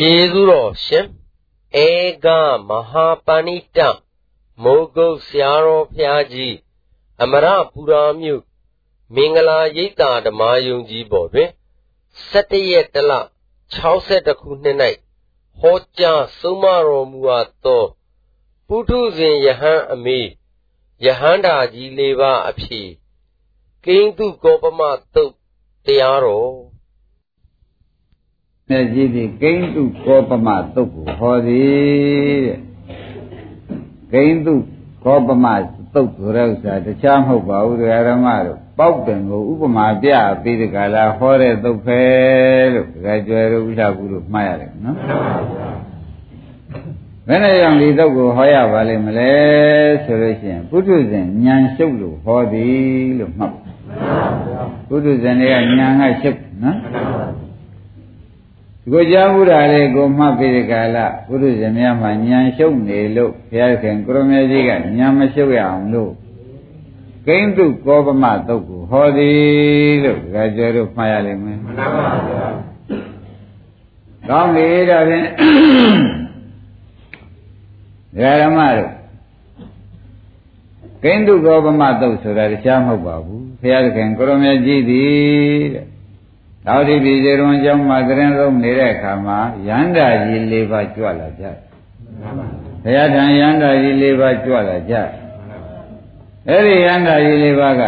ကျေးဇူးတော်ရှင်ဧကမဟာပဏိတမိုးကုတ်ဆရာတော်ဖျားကြီးအမရပူရာမြို့မင်္ဂလာရိပ်သာဓမ္မယုံကြီးပေါ်တွင်17ရက်တလ62ခုနှစ်၌ဟောကြားဆုံးမတော်မူအပ်သောပုထုဇဉ်ယဟန်အမေယဟန္တာကြီးလေးပါအဖြစ်ကိန်းသူကောပမတုတ်တရားတော် မြတ်ကြီးသည်ကိန်းသူကောပမတုတ်ကိုဟောသည်တဲ့ကိန်းသူကောပမတုတ်ဆိုတဲ့ဥစ္စာတခြားမဟုတ်ပါဘူးတရားဓမ္မတို့ပေါက်ပင်ကိုဥပမာပြပြီးဒီကလာဟောတဲ့သုတ်ပဲလို့ဒကာကျွယ်တို့ဥဒ္ဓဘူးလို့မှားရတယ်နော်ဘယ်နဲ့ကြောင့်ဒီသုတ်ကိုဟောရပါလိမ့်မလဲဆိုလို့ရှိရင်ပုထုဇဉ်ဉာဏ်ရှုပ်လို့ဟောသည်လို့မှတ်ပါပုထုဇဉ်တွေကဉာဏ်ကရှုပ်နော်ဒီ ကိုကြားမှုတာလေးကိုမှတ်ပြီးဒီကလာပုထုဇဉ်များမှာဉာဏ်ရှုပ်နေလို့ဘုရားခင်ကိုရမေကြီးကဉာဏ်မရှုပ်ရအောင်လို့ကိန်းတုကောပမသုတ်ကိုဟောသည်လို့ဒါကြောတို့မှားရလိမ့်မယ်မှန်ပါဗျာကောင်းပြီဒါဖြင့်ဓမ္မတို့ကိန်းတုကောပမသုတ်ဆိုတာတရားမဟုတ်ပါဘူးဘုရားသခင်ကိုရမေကြီးသည်တဲ့ သောတိပိစေရုံအကြောင်းမှာသရင်လုံးနေတဲ့အခါမှာယန္တာကြီး၄ပါးကြွလာကြဘုရားထံယန္တာကြီး၄ပါးကြွလာကြအဲ့ဒီယန္တာကြီးလေးပါးက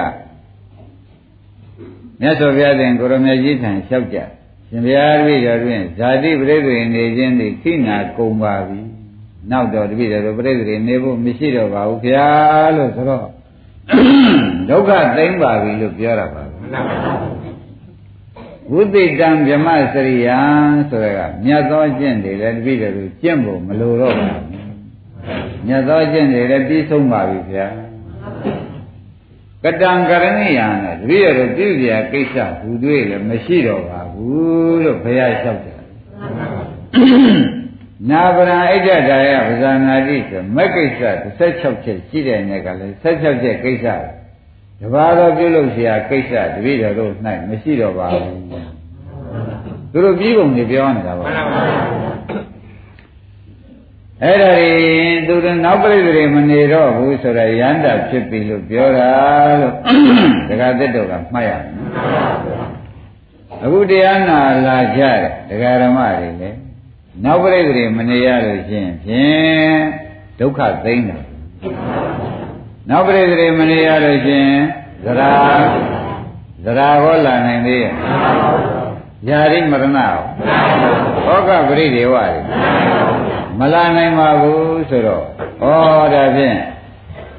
မြတ်စွာဘုရားတင်ကိုရမေကြီးထံလျှောက်ကြရှင်ဘုရားတပည့်တော်တွင်ဇာတိပရိသေနေခြင်းသည်ခိနာကုန်ပါပြီနောက်တော့တပည့်တော်ပရိသေနေဖို့မရှိတော့ပါဘူးဗျာလို့ဆိုတော့ဒုက္ခသိမ့်ပါပြီလို့ပြောတာပါ ဝိသိတံဗြမစရိယံဆိုရကမြတ်သောကျင့်တွေလည်းတပည့်တော်ကျင့်ဖို့မလိုတော့ပါဘူးမြတ်သောကျင့်တွေလည်းပြီးဆုံးပါပြီဗျာကတံကရဏိယံနဲ့တပည့်တော်ပြုပြကိစ္စဘူးတွေ့လည်းမရှိတော့ပါဘူးလို့ဘုရားလျှောက်တယ်နာပရံဣဒ္ဓဒါယပဇာနာတိဆိုမက်ကိစ္စ16ချက်ရှိတဲ့နေ့ကလည်း16ချက်ကိစ္စ တပါးတော့ပြုလုပ်เสียကိစ္စတပည့်တော်တို့၌မရှိတော့ပါဘူးသူတို့ပြီးပုံတွေပြောနေတာပါအဲ့ဒါရင်သူတို့နောက်ပြိတ္တိမနေတော့ဘူးဆိုတော့ရန္တာဖြစ်ပြီလို့ပြောတာလို့ဒကာသစ်တော်ကမှတ်ရမယ်အခုတရားနာလာကြတယ်ဒကာဓမ္မတွေလည်းနောက်ပြိတ္တိမနေရလို့ရှင်ဖြင့်ဒုက္ခသိမ့်တယ် နောက်ပြိတ္တိမနေရလို့ရှင်သရာသရာဟောလာနိုင်သေးရဲ့ယာရိမရဏဟောကပရိဒေဝတွေမလာနိုင်ပါဘူးဆိုတော့ဩဒါဖြင့်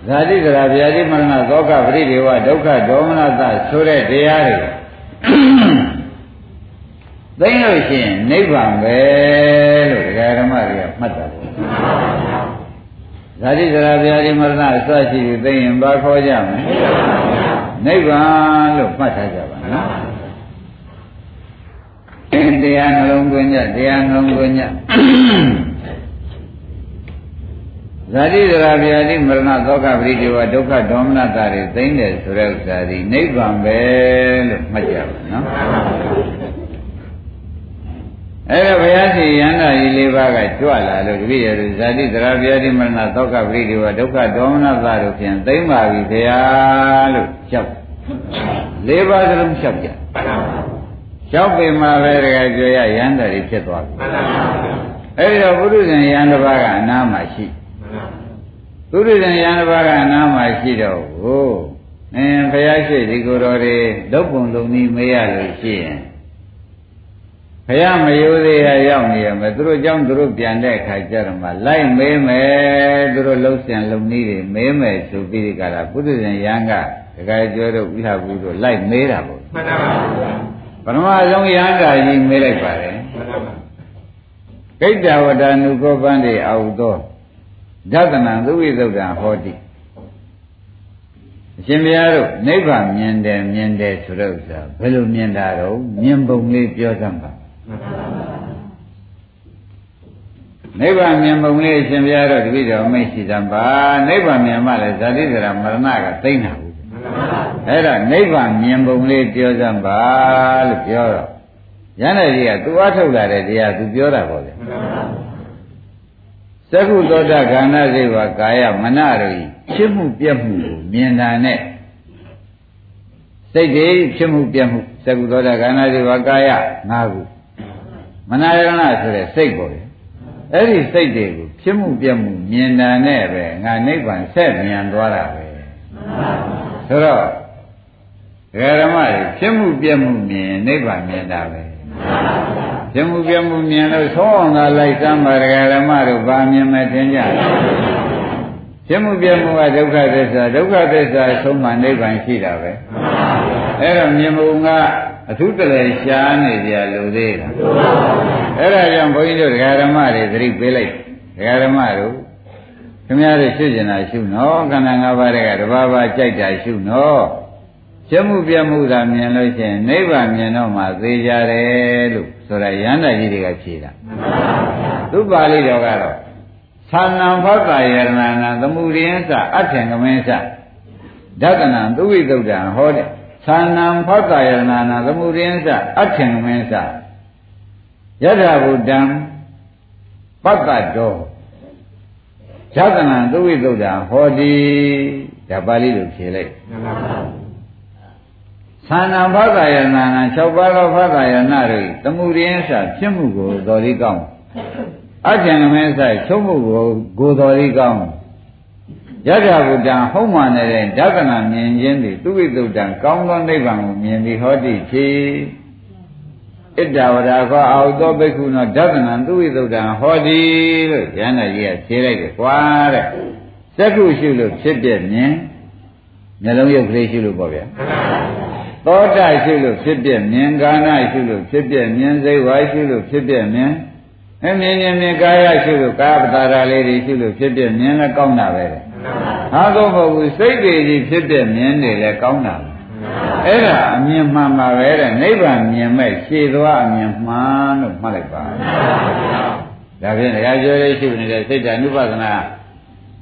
ဇာတိကရာဗျာတိမရဏသောကပရိဒေဝဒုက္ခဒေါမနသဆိုတဲ့တရားတွေသိလို့ရှိရင်နိဗ္ဗာန်ပဲလို့ဒကာဓမ္မတွေကမှတ်တာပေါ့ ဇာတိကရာဗျာတိမရဏအစရှိပြီးသိရင်ဘာခေါ်ကြမလဲနိဗ္ဗာန်လို့မှတ်ထားကြပါနော်တရားနှလုံးသွင်းကြတရားနှလုံးသွင်းကြဇာတိဒရာဗျာတိမရဏသောကပရိဒေဝဒုက္ခဒေါမနတာတွေသိမ့်တယ်ဆိုတဲ့ဥစ္စာဒီနိဗ္ဗာန်ပဲလို့မှတ်ကြပါနော် အဲ့ဒါဘုရားရှင်ယန္တာကြီးလေးပါးကကြွလာလို့တပည့်ရဇာတိဒရာဗျာတိမရဏသောကပရိဒေဝဒုက္ခဒေါမနတာတို့ဖြင့်သိမ့်ပါပြီဘုရားလို့လျှောက်လေးပါးစလုံးလျှောက်ကြလျှောက်ပေမှာပဲတကယ်ကြွရယန္တာကြီးဖြစ်သွားပြီအဲ့ဒီတော့ဘုရုဇဉ်ယန္တပါးကအနားမှာရှိတယ်သုရိဇံယန္တဘာကအနားမှာရှိတော့ဟိုအင်းဘုရားရှိဒီကိုယ်တော်တွေလုတ်ပုံလုံးကြီးမေးရလို့ရှိရင်ဘု ရားမယိုသေးရရောက်နေရမယ်သူတို့ကြောင့်သူတို့ပြန်တဲ့အခါကျတော့မှလိုက်မေးမယ်သူတို့လှုပ်ရှင်လုံနည်းတွေမေးမယ်ဆိုပြီးဒီကရာပုရိဇံယံကဒကာကျော်တို့ဥဟဘူးတို့လိုက်မေးတာပေါ့မှန်ပါပါပထမဆုံးယန္တာကြီးမေးလိုက်ပါတယ်မှန်ပါပါကိတ္တဝတ္တနုကောပန်းတွေအာဟုသောဒသနံသုဝိသုဒ္ဓံဟောတိအရှင်ဘုရားတို့နိဗ္ဗာန်မြင်တယ်မြင်တယ်ဆိုတဲ့ဥစ္စာဘယ်လိုမြင်တာတော့မြင်ပုံလေးပြောစမ်းပါ နိဗ္ဗာန်မြင်ပုံလေးအရှင်ဘုရားတို့တပည့်တော်မိတ်ရှိသံပါနိဗ္ဗာန်မြင်မှလည်းဇာတိဇရာမရဏကသိမ့်တာဘူးအဲ့ဒါနိဗ္ဗာန်မြင်ပုံလေးပြောစမ်းပါလို့ပြောတော့ရဟန္တာကြီးကသူအထုတ်လာတဲ့တရားသူပြောတာပေါ့လေသက္ကုသောတာခန္ဓာစိတ်ဝါကာယမနတို့ဤဖြစ်မှုပြက်မှုကိုမြင်တာနဲ့စိတ်တွေဖြစ်မှုပြက်မှုသက္ကုသောတာခန္ဓာစိတ်ဝါကာယ၅ခု မနာယရဏဆိုတဲ့စိတ်ပေါ့လေအဲ့ဒီစိတ်တွေကိုဖြစ်မှုပြက်မှုမြင်တာနဲ့ပဲငါနိဗ္ဗာန်ဆက်မြန်သွားတာပဲဆိုတော့ဓမ္မတွေဖြစ်မှုပြက်မှုမြင်နိဗ္ဗာန်မြင်တာပဲဖြစ်မှုပြက်မှုမြင်လို့သုံးအောင်သာလိုက်စမ်းပါဓမ္မတို့ဗာမြင်မဲ့ထင်ကြတယ်ဖြစ်မှုပြက်မှုကဒုက္ခသစ္စာဒုက္ခသစ္စာဆုံးမှနိဗ္ဗာန်ရှိတာပဲအဲ့တော့မြင်မှုက အထုတလည်းရှားနေကြလို့သေးတာအဲ့ဒါကြောင့်ဘုန်းကြီးတို့ဓမ္မတွေသတိပေးလိုက်ဓမ္မတို့ခင်ဗျားတို့ရှုကျင်တာရှုနော်ခန္ဓာ၅ပါးတွေကတဘာဘာကြိုက်တာရှုနော်ပြမှုပြမှုသာမြင်လို့ရှိရင်နိဗ္ဗာန်မြင်တော့မှသေကြတယ်လို့ဆိုတာရဟန္တာကြီးတွေကဖြေတာသူပါဠိတော်ကတော့သာဏံဖတ်တာယရဏနာသမှုရိယသအထင်ကမင်းသဒသနံသူဝိသုဒ္ဓံဟောတဲ့ သာဏံဖတ်တာယရဏနာသမှုရိယသအထင်ကမင်းသယထဗုဒ္ဓံပတ္တတော်ဇာတနာသုဝိသုဒ္ဓဟောတိဒါပါဠိလိုဖြေလိုက်သန္နံဘာသာယနာနာ၆ပါးသောဘာသာယနာတို့သမှုရင်းစာဖြစ်မှုကိုတော်ဒီကောင်းအကျံမဲစာချုပ်မှုကိုကိုတော်ဒီကောင်း ယထာဘုဒ္ဓံဟုတ်မှန်တဲ့ဓကနာမြင်ခြင်းသည်သူဝိသုဒ္ဓံကောင်းသောနိဗ္ဗာန်ကိုမြင်ပြီးဟောတိဖြစ်ဣတ္တဝရာခောအာဟုသောဘိက္ခုနောဓကနံသူဝိသုဒ္ဓံဟောတိလို့ဉာဏ်တော်ကြီးကဖြေလိုက်တယ်ကွာတဲ့စက္ခုရှုလို့ဖြစ်ပြမြင်မျက်လုံးရုပ်ကလေးရှုလို့ပေါ့ဗျာသောတာရှုလို့ဖြစ်ပြမြင်ကာဏရှုလို့ဖြစ်ပြမြင်စိတ်ဝါရှုလို့ဖြစ်ပြမြင်အမြင်မြင်မြင်ကာယရှုလို့ကာယပတာရလေးတွေရှုလို့ဖြစ်ပြမြင်လဲကောင်းတာပဲတဲ့ ဟာတော့မဟုတ်ဘူးစိတ်တွေကြီးဖြစ်ပြမြင်နေလဲကောင်းတာအဲ့ဒါအမြင်မှန်ပါပဲတဲ့နိဗ္ဗာန်မြင်မဲ့ရှည်သွားအမြင်မှန်လို့မှတ်လိုက်ပါဒါဖြင့်တရားပြောလေးရှိနေတဲ့စိတ်ဓာတ်ဥပဒနာ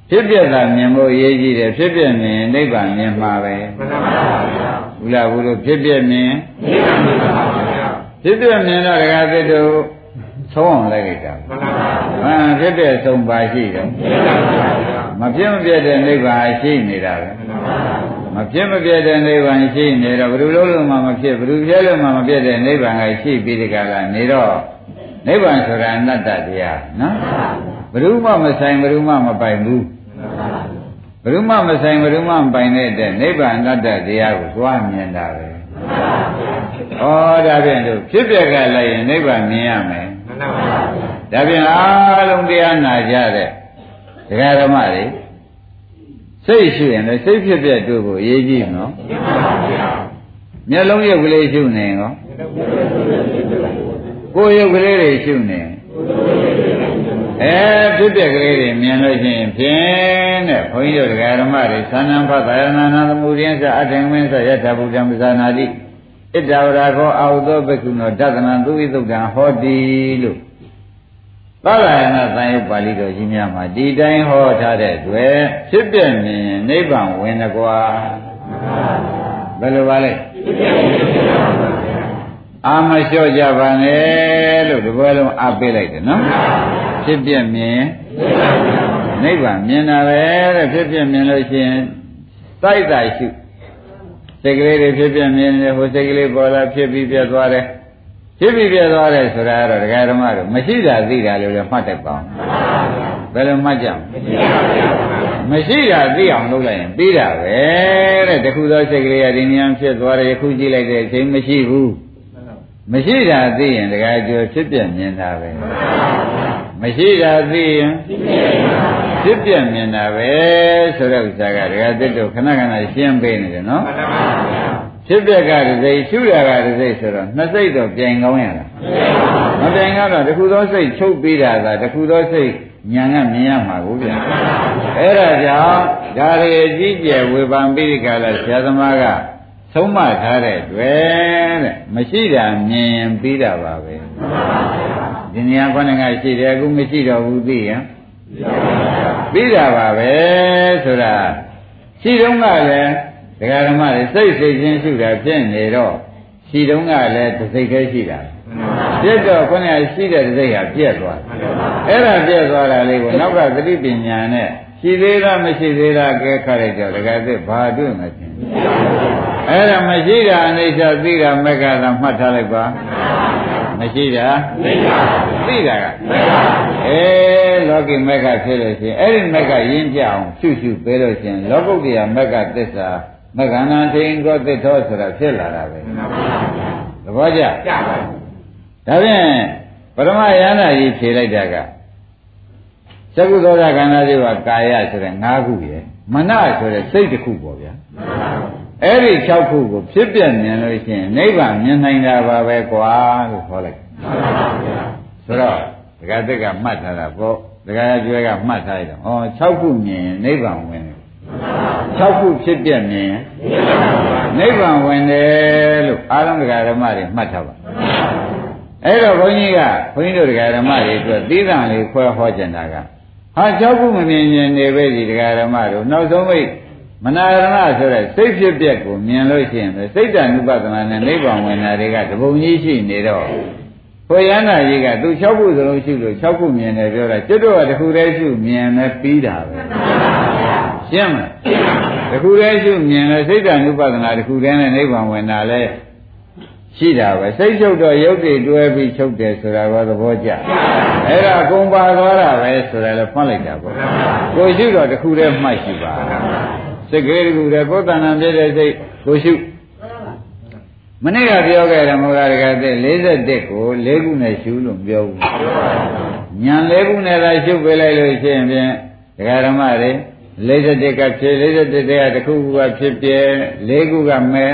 ဖြစ်ပြတာမြင်ဖို့အရေးကြီးတယ်ဖြစ်ပြမြင်နိဗ္ဗာန်မြင်မှာပဲမှန်ပါပါဘုရားဘုလိုဖြစ်ပြမြင်နိဗ္ဗာန်မြင်ပါပါဖြစ်ပြမြင်တော့တရားသစ်တို့သုံးအောင်လိုက်လိုက်တာမှန်ပါပါဟမ်ဖြစ်ပြဆုံးပါရှိတယ် မဖြစ်မပြတဲ့နိဗ္ဗာန်ရှိနေတာပဲမှန်ပါပါမဖြစ်မပြတဲ့နိဗ္ဗာန်ရှိနေတော့ဘယ်လိုလုပ်လို့မှမဖြစ်ဘယ်လိုပြလို့မှမပြတဲ့နိဗ္ဗာန်ကရှိပြီးဒီကလာနေတော့နိဗ္ဗာန်ဆိုတာအနတ္တတရားနော်ဘယ်သူမှမဆိုင်ဘယ်သူမှမပိုင်ဘူးဘယ်သူမှမဆိုင်ဘယ်သူမှမပိုင်တဲ့တဲ့နိဗ္ဗာန်အနတ္တတရားကိုသွားမြင်တာပဲဩဒါဖြင့်တို့ဖြစ်ပြကလိုက်ရင်နိဗ္ဗာန်မြင်ရမယ်ဒါဖြင့်အားလုံးတရားနာကြတဲ့ ဒကာဓမ္မတွေစိတ်ရှိရင်လည်းစိတ်ဖြစ်ပြတို့ကိုအရေးကြီးနော်မျက်လုံးရုပ်ကလေးရှုနေရောကိုယ်ရုပ်ကလေးတွေရှုနေအဲဖြစ်ပြကလေးတွေမြင်လို့ရှိရင်ဖြင့်တဲ့ဘုန်းကြီးတို့ဓမ္မတွေသန္နံဖသယနာနာသမှုရင်းစအထင်မင်းစယထာဘုဒ္ဓံပဇာနာတိဣတ္တဝရခောအာဟုသောဘိက္ခုနောဒသနံသူဝိသုဒ္ဓံဟောတိလို့ သာလယနာသံယုတ်ပါဠိတော်ကြီးများမှာဒီတိုင်းဟောထားတဲ့တွေ့ဖြစ်ပြမြင်နိဗ္ဗာန်ဝင်တကွာဘယ်လိုပါလဲအာမလျှော့ကြပါနဲ့လို့ဒီဘယ်လုံးအားပေးလိုက်တယ်နော်ဖြစ်ပြမြင်နိဗ္ဗာန်မြင်တာပဲတဲ့ဖြစ်ပြမြင်လို့ရှိရင်တိုက်တာရှုစိတ်ကလေးတွေဖြစ်ပြမြင်နေဟိုစိတ်ကလေးပေါ်လာဖြစ်ပြီးပြတ်သွားတယ် ဖြစ်ပြီးပြသွားတယ်ဆိုတာကတော့ဒကာဓမ္မတို့မရှိတာသိတာလို့လည်းမှတ်တတ်ပါအောင်ဘယ်လိုမှတ်ကြမမရှိတာသိအောင်လုပ်လိုက်ရင်ပြီးတာပဲတဲ့တခုသောစိတ်ကလေးကဒီဉာဏ်ဖြစ်သွားတယ်ခုကြည့်လိုက်တဲ့အချိန်မရှိဘူးမရှိတာသိရင်ဒကာကျော်ဖြစ်ပြမြင်တာပဲမရှိတာသိရင်ဖြစ်ပြမြင်တာပဲဆိုတဲ့ဥစ္စာကဒကာသစ်တို့ခဏခဏရှင်းပေးနေတယ်နော် ဖြစ်ပြကတစိရှုရကတစိဆိုတော့နှစ်စိတ်တော့ပြိုင်ကောင်းရလားမပြိုင်ကတော့တခုသောစိတ်ချုပ်ပြီးတာကတခုသောစိတ်ညာကမြင်ရမှာကိုဗျာအဲ့ဒါကြောင့်ဒါရီအကြီးကျယ်ဝေဖန်ပြီးဒီကလာဆရာသမားကသုံးမထားတဲ့တွေ့တဲ့မရှိတာမြင်ပြီးတာပါပဲဒီနေရာခေါင်းကရှိတယ်အခုမရှိတော့ဘူးသိရင်ပြီးတာပါပဲဆိုတာရှိတော့ကလည်း ဒကာဓမ္မတွေစိတ်စိတ်ချင်းရှုတာဖြစ်နေတော့ရှိတုန်းကလည်းတစ်စိတ်တည်းရှိတာပြက်တော့ခုနကရှိတဲ့စိတ်ဟာပြက်သွားအဲ့ဒါပြက်သွားတာလေးကိုနောက်ကသတိပညာနဲ့ရှိသေးလားမရှိသေးလားကဲခလိုက်တော့တကယ်သိဘာတွေ့မှချင်းအဲ့ဒါမရှိတာအနိစ္စသိတာမက္ခသာမှတ်ထားလိုက်ပါမရှိတာသိတာကအဲလောကီမက္ခဖြစ်လို့ရှိရင်အဲ့ဒီမက္ခရင်းပြအောင်ရှုရှုပေးလို့ရှိရင်လောကုတ္တရာမက္ခသစ္စာ မက္ခဏာထိန်ကောသစ္ထောဆိုတာဖြစ်လာတာပဲသဘောကျဒါဖြင့်ပရမယန္တာကြီးဖြေလိုက်တာကသကုသောတာခန္ဓာတွေကကာယဆိုတဲ့၅ခုရယ်မနဆိုတဲ့စိတ်တစ်ခုပေါ့ဗျာအဲ့ဒီ၆ခုကိုဖြစ်ပြမြင်လို့ရှိရင်နိဗ္ဗာန်မြင်နိုင်တာပါပဲကွာလို့ခေါ်လိုက်ဆိုတော့ဒကာသက်ကမှတ်ထားတာပေါ့ဒကာကျွဲကမှတ်ထားရတော့ဩ6ခုမြင်ရင်နိဗ္ဗာန်ဝင်တယ် 6ခုဖြစ်ပြမြင်ရင်နိဗ္ဗာန်ဝင်တယ်လို့အားလုံးဒကာဓမ္မတွေမှတ်ထားပါအဲ့တော့ဘုန်းကြီးကဘုန်းကြီးတို့ဒကာဓမ္မတွေအတွက်သီးသန့်လေးခွဲဟောကျင်တာကဟာ6ခုမမြင်ရင်နေပဲဒီဒကာဓမ္မတို့နောက်ဆုံးမိတ်မနာရဏဆိုတဲ့စိတ်ဖြစ်ပျက်ကိုမြင်လို့ရှိရင်စိတ်တ ानु ပဒနာနဲ့နိဗ္ဗာန်ဝင်တာတွေကတပုံကြီးရှိနေတော့ဘုရားနာကြီးကသူ6ခုစလုံးရှိလို့6ခုမြင်တယ်ပြောတာကျွတ်တော့တခုတည်းရှိမြင်လဲပြီးတာပဲ ရှင်းမလားတခုတည်းရှိမြင်လဲစိတ်တ ानु ပဒနာတခုတည်းနဲ့နိဗ္ဗာန်ဝင်တာလဲရှိတာပဲစိတ်ချုပ်တော့ရုပ်တွေတွဲပြီးချုပ်တယ်ဆိုတာကသဘောကျအဲ့ဒါအကုန်ပါသွားတာပဲဆိုတာလည်းဖွင့်လိုက်တာပေါ့ကိုရှိတော့တခုတည်းမှတ်ရှိပါစိတ်ကလေးတခုတည်းကိုယ်တဏ္ဍာပြည့်တဲ့စိတ်ကိုရှုမနေ့ကပြောခဲ့တယ်မောဂရကတဲ့41ကို၄ခုနဲ့ရှုလို့ပြောဘူးညာ၄ခုနဲ့သာရှုပေးလိုက်လို့ရှိရင်ဖြင့်ဒကာဓမ္မတွေ 41ကဖြစ်41တည်းကတစ်ခုခုကဖြစ်ပြဲ၄ခုကမဲ့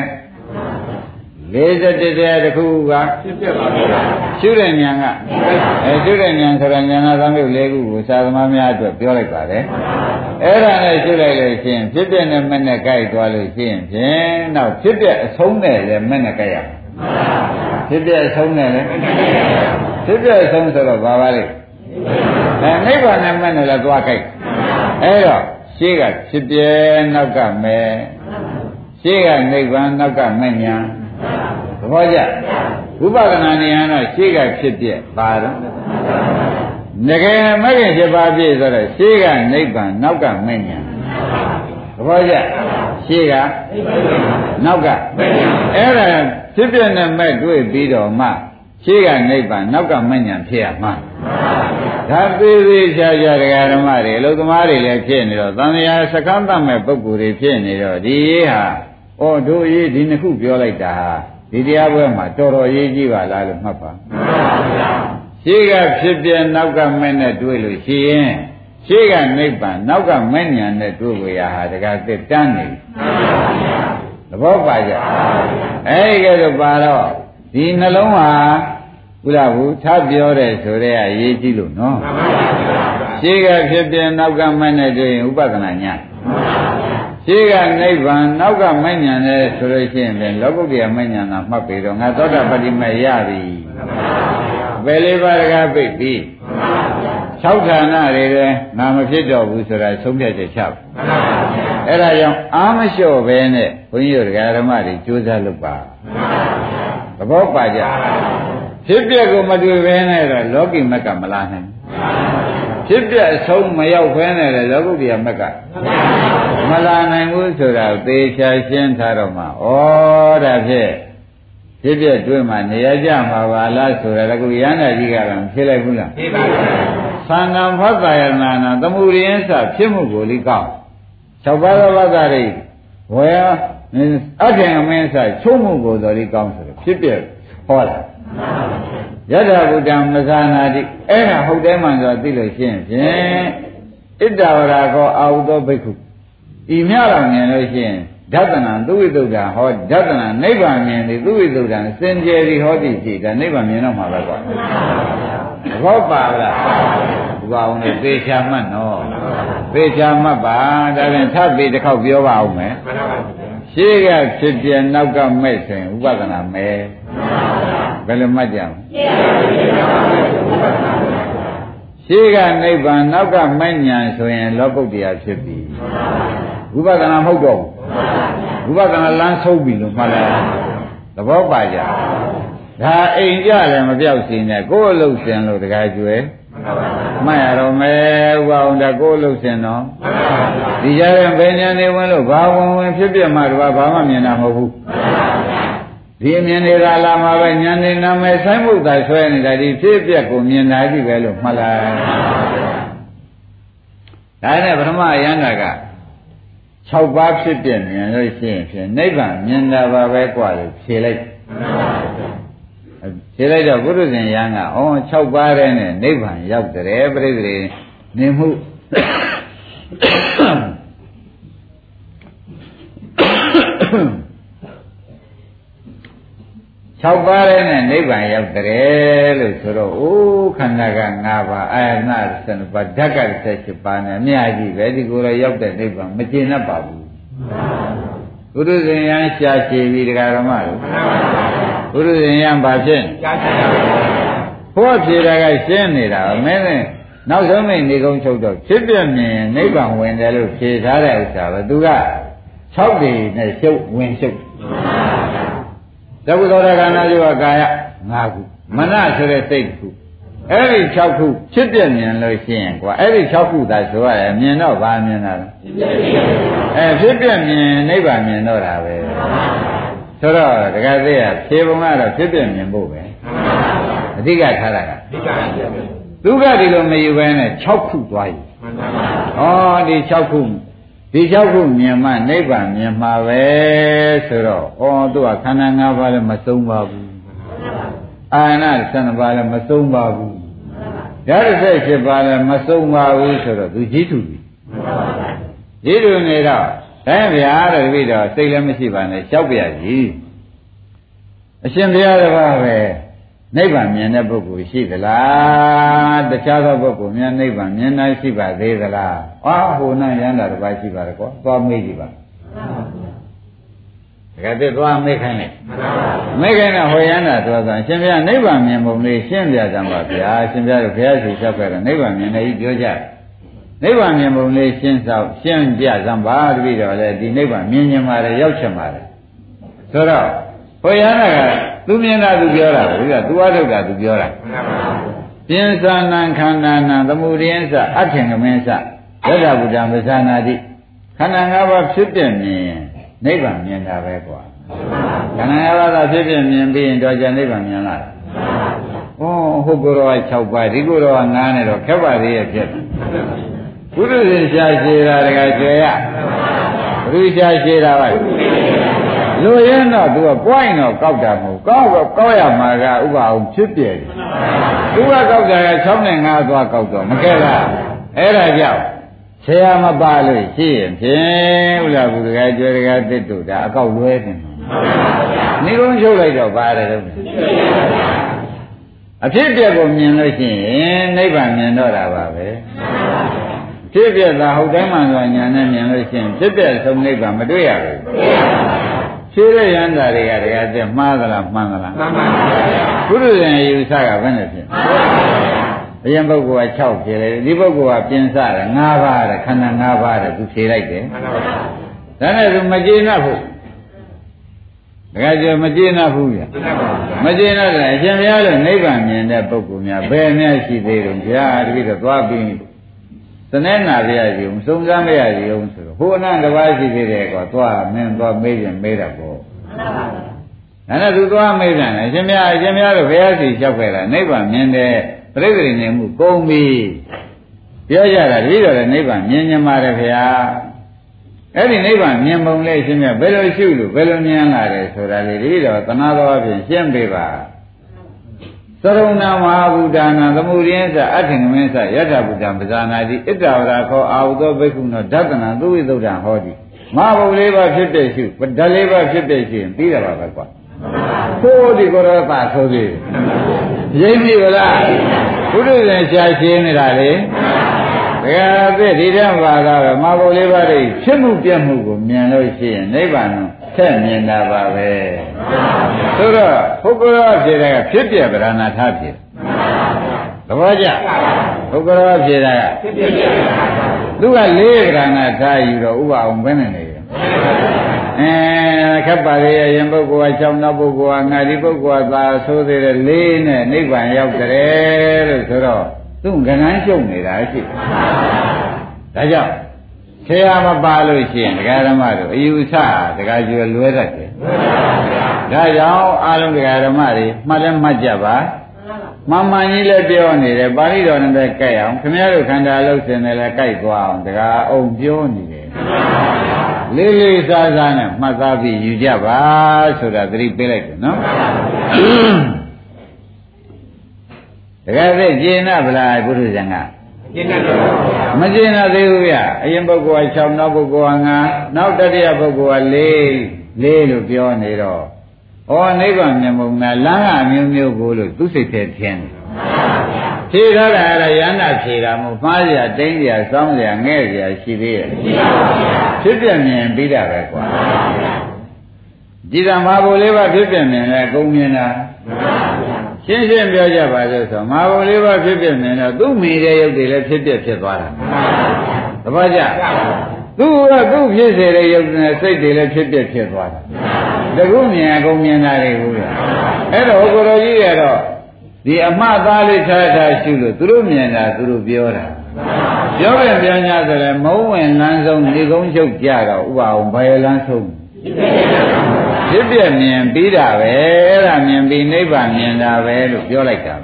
41တရားတစ်ခုကဖြစ်ပြပါဗျာရှုတဲ့ဉာဏ်ကအဲရှုတဲ့ဉာဏ်ဆိုတော့ဉာဏ်သာမျိုး၄ခုကိုသာသမားများအတွက်ပြောလိုက်ပါတယ်အဲ့ဒါနဲ့ရှုလိုက်လို့ရှိရင်ဖြစ်ပြနဲ့မဲ့နဲ့ကြိုက်သွားလို့ရှိရင်ဖြင့်နောက်ဖြစ်ပြအဆုံးနဲ့လည်းမဲ့နဲ့ကြိုက်ရဖြစ်ပြအဆုံးနဲ့လည်းဖြစ်ပြအဆုံးဆိုတော့ဘာပါလဲအဲနိဗ္ဗာန်နဲ့မဲ့နဲ့လည်းသွားကြိုက်အဲ့တော့ ရှေးကဖြစ်ပြနောက်ကမဲ့ရှေးကနိဗ္ဗာန်နောက်ကမဲ့ညာသဘောကျဝိပဿနာဉာဏ်တော့ရှေးကဖြစ်ပြပါတော့ငကယ်မဂ္ဂင်ဖြစ်ပါပြည့်ဆိုတော့ရှေးကနိဗ္ဗာန်နောက်ကမဉ္ဇဉ်သဘောကျရှေးကနောက်ကအဲ့ဒါဖြစ်ပြနဲ့မဲ့တွေ့ပြီးတော့မှ ရှေးကနိဗ္ဗာန်နောက်ကမဉ္ဇဉ်ဖြစ်ရမှာဒါသေးသေးချာချာတရားဓမ္မတွေအလုသမားတွေလည်းဖြစ်နေတော့သံဃာစကမ်းတတ်မဲ့ပုဂ္ဂိုလ်တွေဖြစ်နေတော့ဒီရေးဟာဩတို့ရေးဒီနှစ်ခုပြောလိုက်တာဒီတရားပွဲမှာတော်တော်ရေးကြည့်ပါလားလို့မှတ်ပါမှန်ပါဗျာရှေ့ကဖြစ်ပြနောက်ကမဲ့နဲ့တွေ့လို့ရှိရင်ရှေ့ကနိဗ္ဗာန်နောက်ကမဲ့ညာနဲ့တွေ့ကိုရဟာတကသစ်တန်းနေသဘောပါကြအဲဒီကဲတော့ပါတော့ဒီနှလုံးဟာ ဘုရားဘူးထပြောတယ်ဆိုတဲ့အာရေးကြည့်လို့နော်ရှေ့ကဖြစ်ပြနောက်ကမဲ့နဲ့တွေ့ရင်ဥပဒနာညာရှေ့ကနိဗ္ဗာန်နောက်ကမဉ္ဇဉ်နဲ့ဆိုလို့ရှိရင်လည်းလောကုတ္တရာမဉ္ဇဉ်သာမှတ်ပြီးတော့ငါသောတာပတိမေရပြီဘယ်လေးပါးတကားပြိပြီ၆ဌာနတွေလည်းငါမဖြစ်တော့ဘူးဆိုတာဆုံးဖြတ်ချက်ချပါအဲ့ဒါကြောင့်အာမလျှော့ပဲနဲ့ဘုန်းကြီးတို့ဓမ္မတွေကြိုးစားလုပ်ပါသဘောပါကြ ဖြစ်ပျက်ကိုမတွေ့ဘဲနဲ့တော့လောကီမက်ကမလာနိုင်ဖြစ်ပျက်အဆုံးမရောက်ဘဲနဲ့လည်းလောကုတ္တရာမက်ကမလာနိုင်ဘူးဆိုတာသေချာရှင်းထားတော့မှဩဒါဖြင့်ဖြစ်ဖြစ်တွေ့မှနေရကြမှာပါလားဆိုတာကခုရဟန္တာကြီးကလည်းဖြစ်လိုက်ဘူးလားဖြစ်ပါဘူးသံဃံဖတ်တာယနာနာသမှုရိယစဖြစ်မှုကိုလိကောက်၆ပါးသောဘာသာတွေဝေအထင်အမင်းစချုံးမှုကိုတော်လိကောင်းဆိုဖြစ်ပြဟောတာ ယထာဘုဒ္ဓံမဇာနာတိအဲ့ဒါဟုတ်တယ်မှန်ဆိုသိလို့ရှိရင်ဖြင့်ဣတ္တဝရကောအာဟုသောဘိက္ခုဤမြတော်မြင်လို့ရှိရင်ဓတနာသူဝိသုဒ္ဓဟောဓတနာနိဗ္ဗာန်မြင်သည်သူဝိသုဒ္ဓစင်ကြယ်သည်ဟောသည်ရှိဒါနိဗ္ဗာန်မြင်တော့မှာပဲကွာဘောပါလားဘုရားအောင်လေသေချာမှတ်နော်သေချာမှတ်ပါဒါပြန်ထပ်ပြီးတစ်ခေါက်ပြောပါအောင်မယ်ရှေးကဖြစ်ပြနောက်ကမဲ့ဆိုရင်ဥပဒနာမဲ့ ဘယ်လိုမှတ်ကြမလဲရှေးကနိဗ္ဗာန်နောက်ကမဉ္ဇဉ်ဆိုရင်လောကုတ္တရာဖြစ်ပြီဝိပဿနာမဟုတ်တော့ဘူးဝိပဿနာလမ်းဆုံးပြီလို့မှတ်လိုက်သဘောပါကြဒါအိမ်ကြလည်းမပြောက်စီနဲ့ကိုယ်အလုပ်စင်လို့တခါကျွဲမှတ်ရတော့မယ်ဥပအောင်ဒါကိုယ်အလုပ်စင်တော့ဒီကြတဲ့ဘယ်ညာနေဝင်လို့ဘာဝင်ဝင်ဖြစ်ပြမှတော့ဘာမှမြင်တာမဟုတ်ဘူး ဒီအမြင်တွေကလာမှာပဲညာနေနာမည်ဆိုင်မှုသာဆွဲနေတာဒီဖြစ်ပြကိုမြင်တာကြည့်ပဲလို့မှတ်လိုက်ဒါနဲ့ပထမယန္တာက6ပါးဖြစ်ပြမြင်လို့ရှိရင်ဖြင့်နိဗ္ဗာန်မြင်တာပါပဲกว่าလို့ဖြေလိုက်ဖြေလိုက်တော့ဘုရုဇင်ယံကဩ6ပါးတဲ့နဲ့နိဗ္ဗာန်ရောက်တယ်ပြိတ္တိနေမှု 6ပါးတဲ့နဲ့နိဗ္ဗာန်ရောက်တယ်လို့ဆိုတော့အိုးခန္ဓာက5ပါးအာယနာ7ပါးဓာတ်က78ပါးနဲ့အများကြီးပဲဒီကိုယ်တော့ရောက်တဲ့နိဗ္ဗာန်မကျေနပ်ပါဘူးဘုရုဇင်ယံရှားချေပြီတရားဓမ္မလို့ဘုရုဇင်ယံဘာဖြစ်ရှားချေပါဘုရားဖြေတာကရှင်းနေတာမင်းနဲ့နောက်ဆုံးမိနေကုန်းချုပ်တော့ဖြစ်ပြမြင်နိဗ္ဗာန်ဝင်တယ်လို့ဖြေထားတဲ့ဥစ္စာပဲသူက6ပေနဲ့ရှုပ်ဝင်ရှုပ် သကုသောတခန္ဓာယောကာယ၅ခုမနဆိုတဲ့စိတ်တစ်ခုအဲ့ဒီ6ခုဖြစ်ပြမြင်လို့ရှိရင်ကွာအဲ့ဒီ6ခုသာဆိုရတယ်မြင်တော့ဗာမြင်တာလဲအဲဖြစ်ပြမြင်နိဗ္ဗာန်မြင်တော့တာပဲဆိုတော့တခါသေးရဖြေပုံကတော့ဖြစ်ပြမြင်ဖို့ပဲအဓိကထားတာကဒုက္ခဒီလိုမယူဘဲနဲ့6ခုသွားယူဩဒီ6ခု ဒီ6ခုမြင်မှနိဗ္ဗာန်မြင်မှာပဲဆိုတော့ဩသူကခန္ဓာ၅ပါးလည်းမဆုံးပါဘူးအာနာ12ပါးလည်းမဆုံးပါဘူးဓာတ်18ပါးလည်းမဆုံးပါဘူးဆိုတော့သူကြီးထုပြီကြီးထုနေတော့ဒါဗျာတဲ့ပြီးတော့စိတ်လည်းမရှိပါနဲ့ရှောက်ပြကြီးအရှင်ဘုရားတပါးပဲ နိဗ္ဗာန်မြင်တဲ့ပုဂ္ဂိုလ်ရှိသလားတခြားသောပုဂ္ဂိုလ်များနိဗ္ဗာန်မြင်နိုင်ရှိပါသေးသလားအာဟိုနာရန်တာတစ်ပါးရှိပါတယ်ကွာသွားမေးကြည့်ပါတကယ်တည်းသွားမေးခိုင်းလိုက်မေးခိုင်းတဲ့ဟိုရန်တာသွားဆိုရှင်ဘုရားနိဗ္ဗာန်မြင်ပုံလေးရှင်းပြကြပါဗျာရှင်ဘုရားတို့ဘုရားရှိချက်ခဲ့တော့နိဗ္ဗာန်မြင်တယ်ကြီးပြောကြတယ်နိဗ္ဗာန်မြင်ပုံလေးရှင်းဆောင်ရှင်းပြစမ်းပါတပည့်တော်လည်းဒီနိဗ္ဗာန်မြင်မြင်ပါတယ်ရောက်ချင်ပါတယ်ဆိုတော့ဟိုရဟနာက သူမြင်တာသူပြောတာဘုရားသူအထုတ်တာသူပြောတာပြင်းစာနံခန္ဓာနံသမှုရိယစအထင်ကမင်းစယတ္တဗုဒ္ဓမဇာနာတိခန္ဓာ၅ပါးဖြစ်ပြမြင်နိဗ္ဗာန်မြင်တာပဲကွာခန္ဓာ၅ပါးသာဖြစ်ပြမြင်ပြီးရင်တော့ကျန်နိဗ္ဗာန်မြင်လာတယ်ဩဟုတ်ကိုယ်တော်က6ပါးဒီကိုယ်တော်က9နဲ့တော့ခက်ပါသေးရဲ့ဖြစ်ဘုရုရှင်ရှားရှည်တာတကယ်ကျေရဘုရုရှားရှည်တာပါလူရင်တော့သူက point တော့ကောက်တာမဟုတ် ကောက်တော့ကောက်ရမှာကဥပအောင်ဖြစ်ပြတယ်သူကကောက်တာက6နဲ့5သွားကောက်တော့မကဲလားအဲ့ဒါကြောင့်ဆရာမပါလို့ရှိရင်ဖြင့်ဥလားဘုရားကျွဲတကားတစ်တို့ဒါအကောက်လွဲနေမှာနေကုန်းချုပ်လိုက်တော့ပါတယ်တော့အဖြစ်ပြက်ကိုမြင်လို့ရှိရင်နိဗ္ဗာန်မြင်တော့တာပါပဲဖြစ်ပြက်သာဟုတ်တိုင်းမှန်စွာညာနဲ့မြင်လို့ရှိရင်ဖြစ်ပြက်ဆုံးနိဗ္ဗာန်မတွေ့ရဘူး ဖြေတဲ့ရန်တာတွေကတကယ်တည်းမှားသလားမှန်သလားမှန်ပါပါဘုရားရှင်ယူဆကဘယ်နဲ့ဖြစ်အရင်ပုဂ္ဂိုလ်က6ဖြေတယ်ဒီပုဂ္ဂိုလ်ကပြင်စတယ်5ပါးတဲ့ခန္ဓာ5ပါးတဲ့သူဖြေလိုက်တယ်မှန်ပါပါဒါနဲ့သူမကျေနပ်ဘူးတကယ်ကြမကျေနပ်ဘူးဗျမကျေနပ်တယ်အရှင်ဘုရားလည်းနိဗ္ဗာန်မြင်တဲ့ပုဂ္ဂိုလ်များဘယ်နဲ့ရှိသေးတယ်ဗျာတပည့်တော့သွားပြီးသ နဲ့နာပြရစီအောင်စုံစမ်းပြရစီအောင်ဆိုတော့ဟိုအနန္တပါးရှိသေးတယ်ကွာသွားမင်းသွားမေးရင်မေးတာပေါ့ဒါနဲ့သူသွားမေးတယ်အရှင်မြတ်အရှင်မြတ်တို့ဘုရားစီလျှောက်ခဲ့တာနိဗ္ဗာန်မြင်တဲ့ပြိဿရိနေမှုကုန်ပြီပြောကြတာတပည့်တော်လည်းနိဗ္ဗာန်မြင်ညပါတယ်ဗျာအဲ့ဒီနိဗ္ဗာန်မြင်ပုံလေးရှင်မြတ်ဘယ်လိုရှုလို့ဘယ်လိုမြင်လာတယ်ဆိုတာလေတပည့်တော်သနာတော်အပြင်ရှင်းပေးပါ သရုံနာမဟာဗုဒ္ဓနာသမှုရင်းစအထင်ကမင်းစယတ္ထဗုဒ္ဓံပဇာနာတိဣတ္တဝရခောအာဟုသောဘိက္ခုနောဓတနာသူဝိသုဒ္ဓံဟောတိမဟာဘုလေးပါဖြစ်တဲ့ရှုဓာတ်လေးပါဖြစ်တဲ့ရှုရင်ပြီးတာပါပဲကွာကိုယ်ဒီကိုယ်တော့ပါဆိုသေးရိပ်ပြီဗလားဘုရားရှင်ရှားရှင်းနေတာလေဘယ်အသိဒီတည်းပါတာပဲမဟာဘုလေးပါတွေဖြစ်မှုပြတ်မှုကိုမြင်လို့ရှိရင်နိဗ္ဗာန် ဆက်မြင်တာပါပဲဆိုတော့ပုဂ္ဂိုလ်ဖြေတဲ့ကဖြစ်ပြဗရဏထားဖြေသဘောကျပုဂ္ဂိုလ်ဖြေတဲ့ကဖြစ်ပြသူကလေးဗရဏထားယူတော့ဥပအောင်ဘယ်နဲ့နေလဲအဲခက်ပါလေရင်ပုဂ္ဂိုလ်က6နောက်ပုဂ္ဂိုလ်ကငါဒီပုဂ္ဂိုလ်ကသာဆိုသေးတယ်လေးနဲ့နိဗ္ဗာန်ရောက်တယ်လို့ဆိုတော့သူ့ကဏ္ဍကျုံနေတာရှိဒါကြောင့် ဆရာမပါလို့ရှိရင်ဒကာဓမ္မတို့အယူဆဒကာကျွယ်လွဲတတ်တယ်ဒါကြောင့်အားလုံးဒကာဓမ္မတွေမှတ်လည်းမှတ်ကြပါမှန်မှန်ကြီးလည်းပြောနေတယ်ပါဠိတော်နဲ့ပဲကြိုက်အောင်ခင်ဗျားတို့ခန္ဓာလုံးစင်တယ်လည်းကြိုက်သွားအောင်ဒကာအောင်ပြောနေတယ်လေးလေးစားစားနဲ့မှတ်သားပြီးယူကြပါဆိုတာသတိပေးလိုက်တယ်နော်တကယ်သိကျင်နာဗလားဘုရားဇံက ကျင်နာမကျင်နာသေးဘူးဗျအရင်ပုဂ္ဂိုလ်က6နောက်ပုဂ္ဂိုလ်က9နောက်တတိယပုဂ္ဂိုလ်က4 4လို့ပြောနေတော့ဩနိဗ္ဗာန်မြင်မုံနာလမ်းကအမျိုးမျိုးကိုလို့သူစိတ်ထဲထင်တယ်ဖြေထားတာအဲ့ဒါရဟန္တာဖြေတာမို့မှားရတိမ့်ရစောင်းရငဲ့ရရှိသေးရဲ့ဖြစ်ပြမြင်ပြီးတာပဲကွာဒီကမှာဘိုလ်လေးပါဖြစ်ပြမြင်လဲအကုန်မြင်တာ ရှင်းရှင်းပြောကြပါလို့ဆိုမှာဘုံလေးပါဖြစ်ဖြစ်နေတော့သူ့မိတဲ့ရုပ်တွေလည်းဖြစ်ဖြစ်ဖြစ်သွားတာသဘောကျသူကသူ့ဖြစ်စေတဲ့ရုပ်နဲ့စိတ်တွေလည်းဖြစ်ဖြစ်ဖြစ်သွားတာတခုမြင်အကုန်မြင်တာတွေကိုအဲ့တော့ကိုတော်ကြီးရတော့ဒီအမှတ်သားလေးထားထားရှုလို့သူတို့မြင်တာသူတို့ပြောတာပြောပြန်ပြန်냐ဆိုရင်မုံဝင်လမ်းဆုံးနေကုန်းချုပ်ကြတော့ဥပအောင်ဘယ်လမ်းဆုံး ဖြစ်ပြမြင်ပြီးတာပဲအဲ့ဒါမြင်ပြီးနိဗ္ဗာန်မြင်တာပဲလို့ပြောလိုက်တာ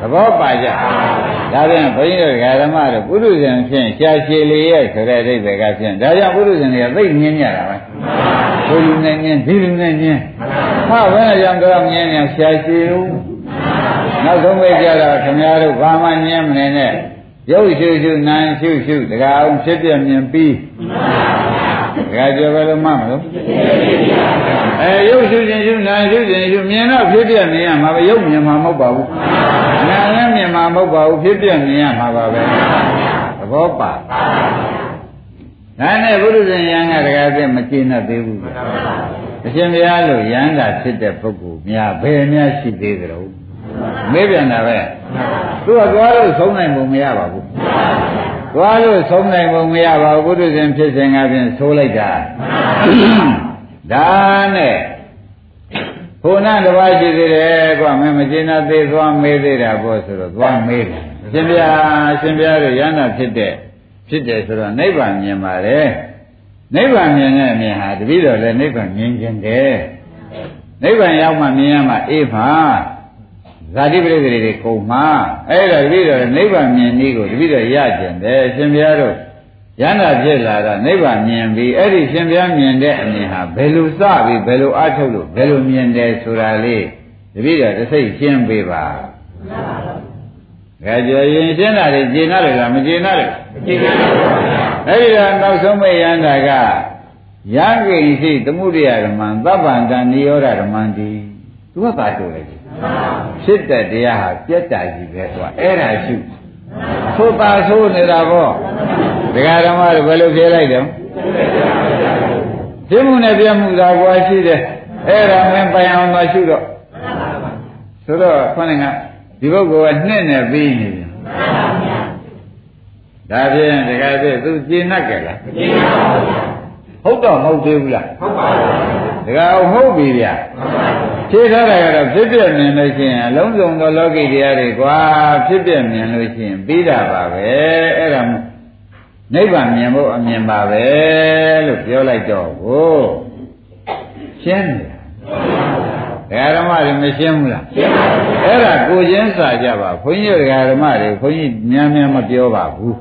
သဘောပါကြဒါပြန်ဘုန်းကြီးတို့ဓမ္မတို့ပုရုဇဉ်ဖြင့်ရှားရှည်လေးရဲ့ဆိုတဲ့အိဗေကဖြင့်ဒါကြောင့်ပုရုဇဉ်တွေကသိမြင်ကြတာပဲဘုလူနဲ့မြင်ဒီလူနဲ့မြင်ဟာဘယ်နဲ့ကြောင့်တော့မြင်နေရှားရှည်လို့နောက်ဆုံးပဲကြတော့ခင်ဗျားတို့ဘာမှမြင်မနေနဲ့ရုပ်ရှုရှုနာမ်ရှုရှုတကအောင်ဖြစ်ပြမြင်ပြီး ဒကာကျော်ပဲလို့မှမလို့အဲရုပ်ရှုခြင်းရှုနာရှုခြင်းရှုမြင်တော့ဖြစ်ပြမြင်ရမှာပဲရုပ်မြင်မှာမဟုတ်ပါဘူးနာလည်းမြင်မှာမဟုတ်ပါဘူးဖြစ်ပြမြင်ရမှာပါပဲသဘောပါဒါနဲ့ဘုရုဇဉ်ယံကတကယ်ပြမကျေနပ်သေးဘူးအရှင်ဘုရားလို့ယန္တာဖြစ်တဲ့ပုဂ္ဂိုလ်များဘယ်များရှိသေးကြတော့မေးပြန်တာပဲသူကသွားလို့ဆုံးနိုင်ပုံမရပါဘူး သွားလို့ဆုံးနိုင်ပုံမရပါဘူးဘုဒ္ဓဇင်ဖြစ်စဉ်ကဖြင့်ဆိုးလိုက်တာဒါနဲ့ဘုနာတစ်ပါးရှိသေးတယ်ကွာမင်းမကျေနပ်သေးသွားမေးသေးတာပေါ့ဆိုတော့သွားမေးတယ်ရှင်ဗျာရှင်ဗျာတို့ရဟနာဖြစ်တဲ့ဖြစ်တယ်ဆိုတော့နိဗ္ဗာန်မြင်ပါတယ်နိဗ္ဗာန်မြင်တဲ့အမြင်ဟာတပည့်တော်လည်းနိဗ္ဗာန်မြင်ခြင်းတယ်နိဗ္ဗာန်ရောက်မှမြင်ရမှအေးပါ ဇာတိပရိသေတွေကုန်မှာအဲ့ဒါတပည့်တော်နိဗ္ဗာန်မြင်နည်းကိုတပည့်တော်ရကျင်တယ်ရှင်ဘုရားတို့ရဟန္တာဖြစ်လာတာနိဗ္ဗာန်မြင်ပြီးအဲ့ဒီရှင်ဘုရားမြင်တဲ့အမြင်ဟာဘယ်လိုစပြီးဘယ်လိုအထုတ်လို့ဘယ်လိုမြင်တယ်ဆိုတာလေးတပည့်တော်တစ်စိတ်ရှင်းပေးပါဒါကြောရင်ရှင်းတာလေကျင်နာတယ်လားမကျင်နာတယ်ကျင်နာတယ်အဲ့ဒီတော့နောက်ဆုံးမဲ့ရဟန္တာကယံကိဉ္စီသမှုရိယဓမ္မံသဗ္ဗန္တနိရောဓဓမ္မံတိသူကသာဆိုလိုက် ဖြစ်တဲ့တရားဟာပြက်တာကြီးပဲကွာအဲ့ဒါရှုသို့ပါဆိုးနေတာပေါ့ဒကာဓမ္မတွေဘယ်လိုဖြေလိုက်တော့ပြမှုနဲ့ပြမှုသာကွာရှိတယ်အဲ့ဒါမင်းပိုင်အောင်သာရှုတော့ဆိုတော့ခொနဲ့ကဒီပုဂ္ဂိုလ်ကနှစ်နဲ့ပြီးနေတယ်ဒါဖြင့်ဒကာပြသူကျင်납ကြလားကျင်납ပါဗျာဟုတ်တော့မဟုတ်သေးဘူးလားဟုတ်ပါဘူးဒကာဟုတ်ပြီဗျာ ဖြေထားတာကတော့ဖြစ်ပြမြင်လို့ရှိရင်အလုံးစုံသောလောကီတရားတွေကွာဖြစ်ပြမြင်လို့ရှိရင်ပြီးတာပါပဲအဲ့ဒါနိဗ္ဗာန်မြင်ဖို့အမြင်ပါပဲလို့ပြောလိုက်တော့ကိုရှင်းတယ်ဒကာဓမ္မတွေမရှင်းဘူးလားရှင်းပါဘူးအဲ့ဒါကိုချင်းစာကြပါဘုန်းကြီးဒကာဓမ္မတွေဘုန်းကြီးများများမပြောပါဘူး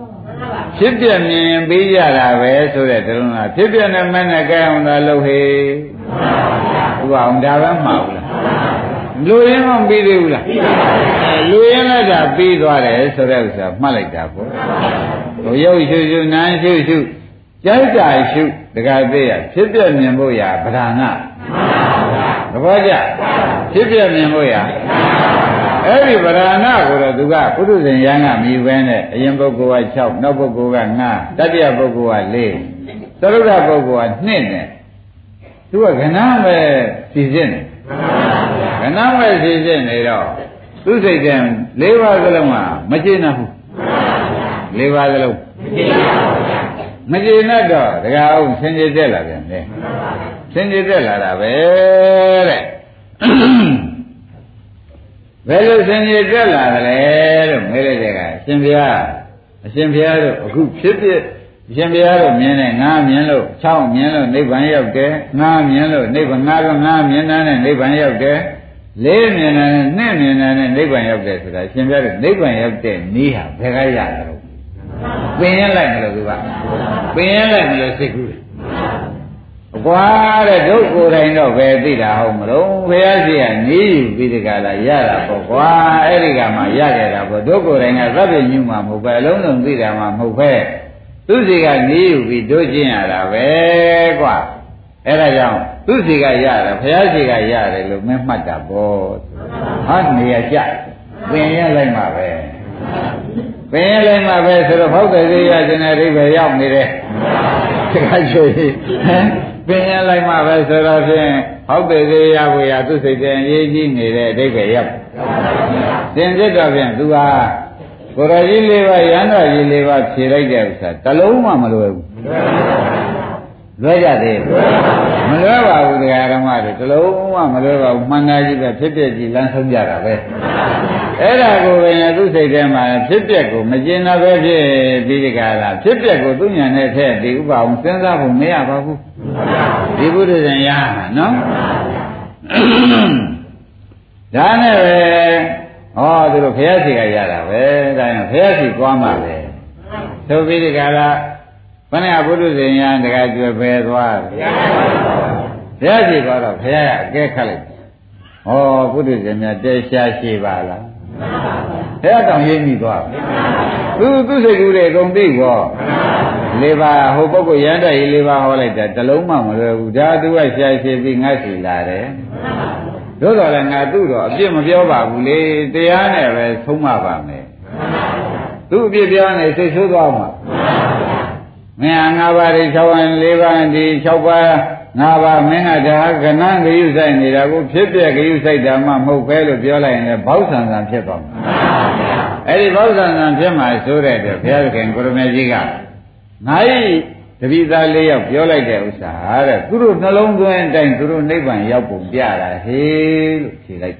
ဖြစ်ပြမြင်ရင်ပြီးကြတာပဲဆိုတဲ့တလုံးလားဖြစ်ပြနေမဲ့နဲ့ကြဲအောင်သာလုပ်ဟေး ဥပအောင်ဒါပဲမှားဘူးလားလူရင်းမပြီးသေးဘူးလားလူရင်းလည်းဒါပြီးသွားတယ်ဆိုတဲ့ဥစ္စာမှတ်လိုက်တာပေါ့ဟိုရုပ်ရှုရှုနာမ်ရှုရှုကြိုက်တာရှုတခါသေးရဖြစ်ပြမြင်ဖို့ရဗဒနာသဘောကျဖြစ်ပြမြင်ဖို့ရအဲ့ဒီဗราဏကိုတော့သူကပုထုဇဉ်ယံကမြည်ပဲနဲ့အရင်ပုဂ္ဂိုလ်က6နောက်ပုဂ္ဂိုလ်က9တတိယပုဂ္ဂိုလ်က4သရုပ်ပုဂ္ဂိုလ်က2နဲ့ သူကခဏပဲစီစစ်နေခဏပဲစီစစ်နေတော့သူစိတ်က၄ပါးသလုံးကမကျေနပ်ဘူး၄ပါးသလုံးမကျေနပ်ပါဘူးမကျေနပ်တော့တကားအောင်ဆင်ကျေတက်လာပြန်တယ်ဆင်ကျေတက်လာတာပဲတဲ့ဘယ်လိုဆင်ကျေတက်လာသလဲလို့မေးလိုက်တဲ့ကအရှင်ဘုရားအရှင်ဘုရားတို့အခုဖြစ်ဖြစ်အ ရှင်ဘုရားတို့မြင်တယ်ငါမြင်လို့၆မြင်လို့နိဗ္ဗာန်ရောက်တယ်ငါမြင်လို့နိဗ္ဗာန်ငါကငါမြင်တာနဲ့နိဗ္ဗာန်ရောက်တယ်လေးမြင်တာနဲ့နှစ်မြင်တာနဲ့နိဗ္ဗာန်ရောက်တယ်ဆိုတာရှင်ဘုရားတို့နိဗ္ဗာန်ရောက်တဲ့နည်းဟာဘယ်ကရတာလဲပင်ရလိုက်မလို့သူကပင်ရလိုက်မလို့စိတ်ကူးတယ်အကွာတဲ့ဒုက္ကိုယ်တိုင်တော့ပဲသိတာဟုတ်မလို့ဘုရားရှိကနေယူပြီးဒီကလာရတာပေါ့ကွာအဲ့ဒီကမှရခဲ့တာပေါ့ဒုက္ကိုယ်တိုင်ကသဗ္ဗညုမှာမဟုတ်ပဲအလုံးစုံသိတာမှမဟုတ်ပဲ သူစီကနေယူပြီးတို့ကျင့်ရတာပဲကွာအဲ့ဒါကြောင့်သူစီကရတယ်ဘုရားရှိကရတယ်လို့မင်းမှတ်တာပေါ့ဟာနေရကြပင်ရလိုက်မှာပဲပင်ရလိုက်မှာပဲဆိုတော့ဖောက်တယ်သေးရခြင်းနဲ့အိဗယ်ရောက်နေတယ်တခါချွေဟမ်ပင်ရလိုက်မှပဲဆိုတော့ဖြင့်ဟောက်တယ်သေးရဝေရသူစိတ်တဲ့အရေးကြီးနေတဲ့အဓိပ္ပာယ်ရောက်သင်ဖြစ်တော့ဖြင့်သူဟာ ကိုရကြီးလေးပါရဟန္တာကြီးလေးပါဖြေလိုက်တဲ့ဥစ္စာတလုံးမှမလွယ်ဘူးလွယ်ကြသေးမလွယ်ပါဘူးတရားဓမ္မတွေတလုံးမှမလွယ်ပါဘူးမှန်တာကြီးပဲဖြစ်ဖြစ်ကြီးလမ်းဆုံးကြတာပဲအဲ့ဒါကိုပဲသူစိတ်ထဲမှာဖြစ်ပြက်ကိုမကျင်တာပဲဖြစ်ပြီးဒီကလာဖြစ်ပြက်ကိုသူညာနဲ့ထည့်ဒီဥပအောင်စဉ်းစားဖို့မရပါဘူးဒီဘုရားရှင်ရဟမှာနော်ဒါနဲ့ပဲ ဟောသူတို့ဘုရားရှိခိုးရတာပဲဒါရင်ဘုရားရှိသွားမှာပဲသို့ပြီးဒီကလာဘယ်နဲ့ဘုရားရှင်ရတကကျွယ်ပဲသွားဘုရားရှိသွားတော့ဘုရားကအကဲခတ်လိုက်ဟောဘုရားရှင်များတဲရှားရှိပါလားဘုရားတောင်ရိပ်မိသွားသူသူစိတ်ကူးတွေအကုန်သိကောလေးပါဟိုပုဂ္ဂိုလ်ရန်တဲ့ရေးလေးပါဟောလိုက်တာတလုံးမှမလွယ်ဘူးဒါသူကရှားရှိပြီးငတ်စီလာတယ် တို့တော်လည်းငါသူ့တော့အပြစ်မပြောပါဘူးလေတရားနဲ့ပဲဆုံးမပါမယ်သူ့အပြစ်ပြောနေစိတ်ဆိုးသွားမှာမင်းငါးပါးဒီ၆ပါး၄ပါးဒီ၆ပါးငါးပါးမင်းကဒါကနန်းဂယုဆိုင်နေတာကိုဖြစ်ပြဂယုဆိုင်တာမှမဟုတ်ပဲလို့ပြောလိုက်ရင်လည်းဘောက်ဆံဆံဖြစ်သွားမှာအဲ့ဒီဘောက်ဆံဆံဖြစ်မှာဆိုတဲ့အတွက်ဘုရားခင်ကိုရမေကြီးကငါ့ တပိသားလေးယောက်ပြောလိုက်တဲ့ဥစ္စာတဲ့သူတို့နှလုံးသွင်းအတိုင်းသူတို့နိဗ္ဗာန်ရောက်ပုံပြတာဟေးလို့ဖြေလိုက်တ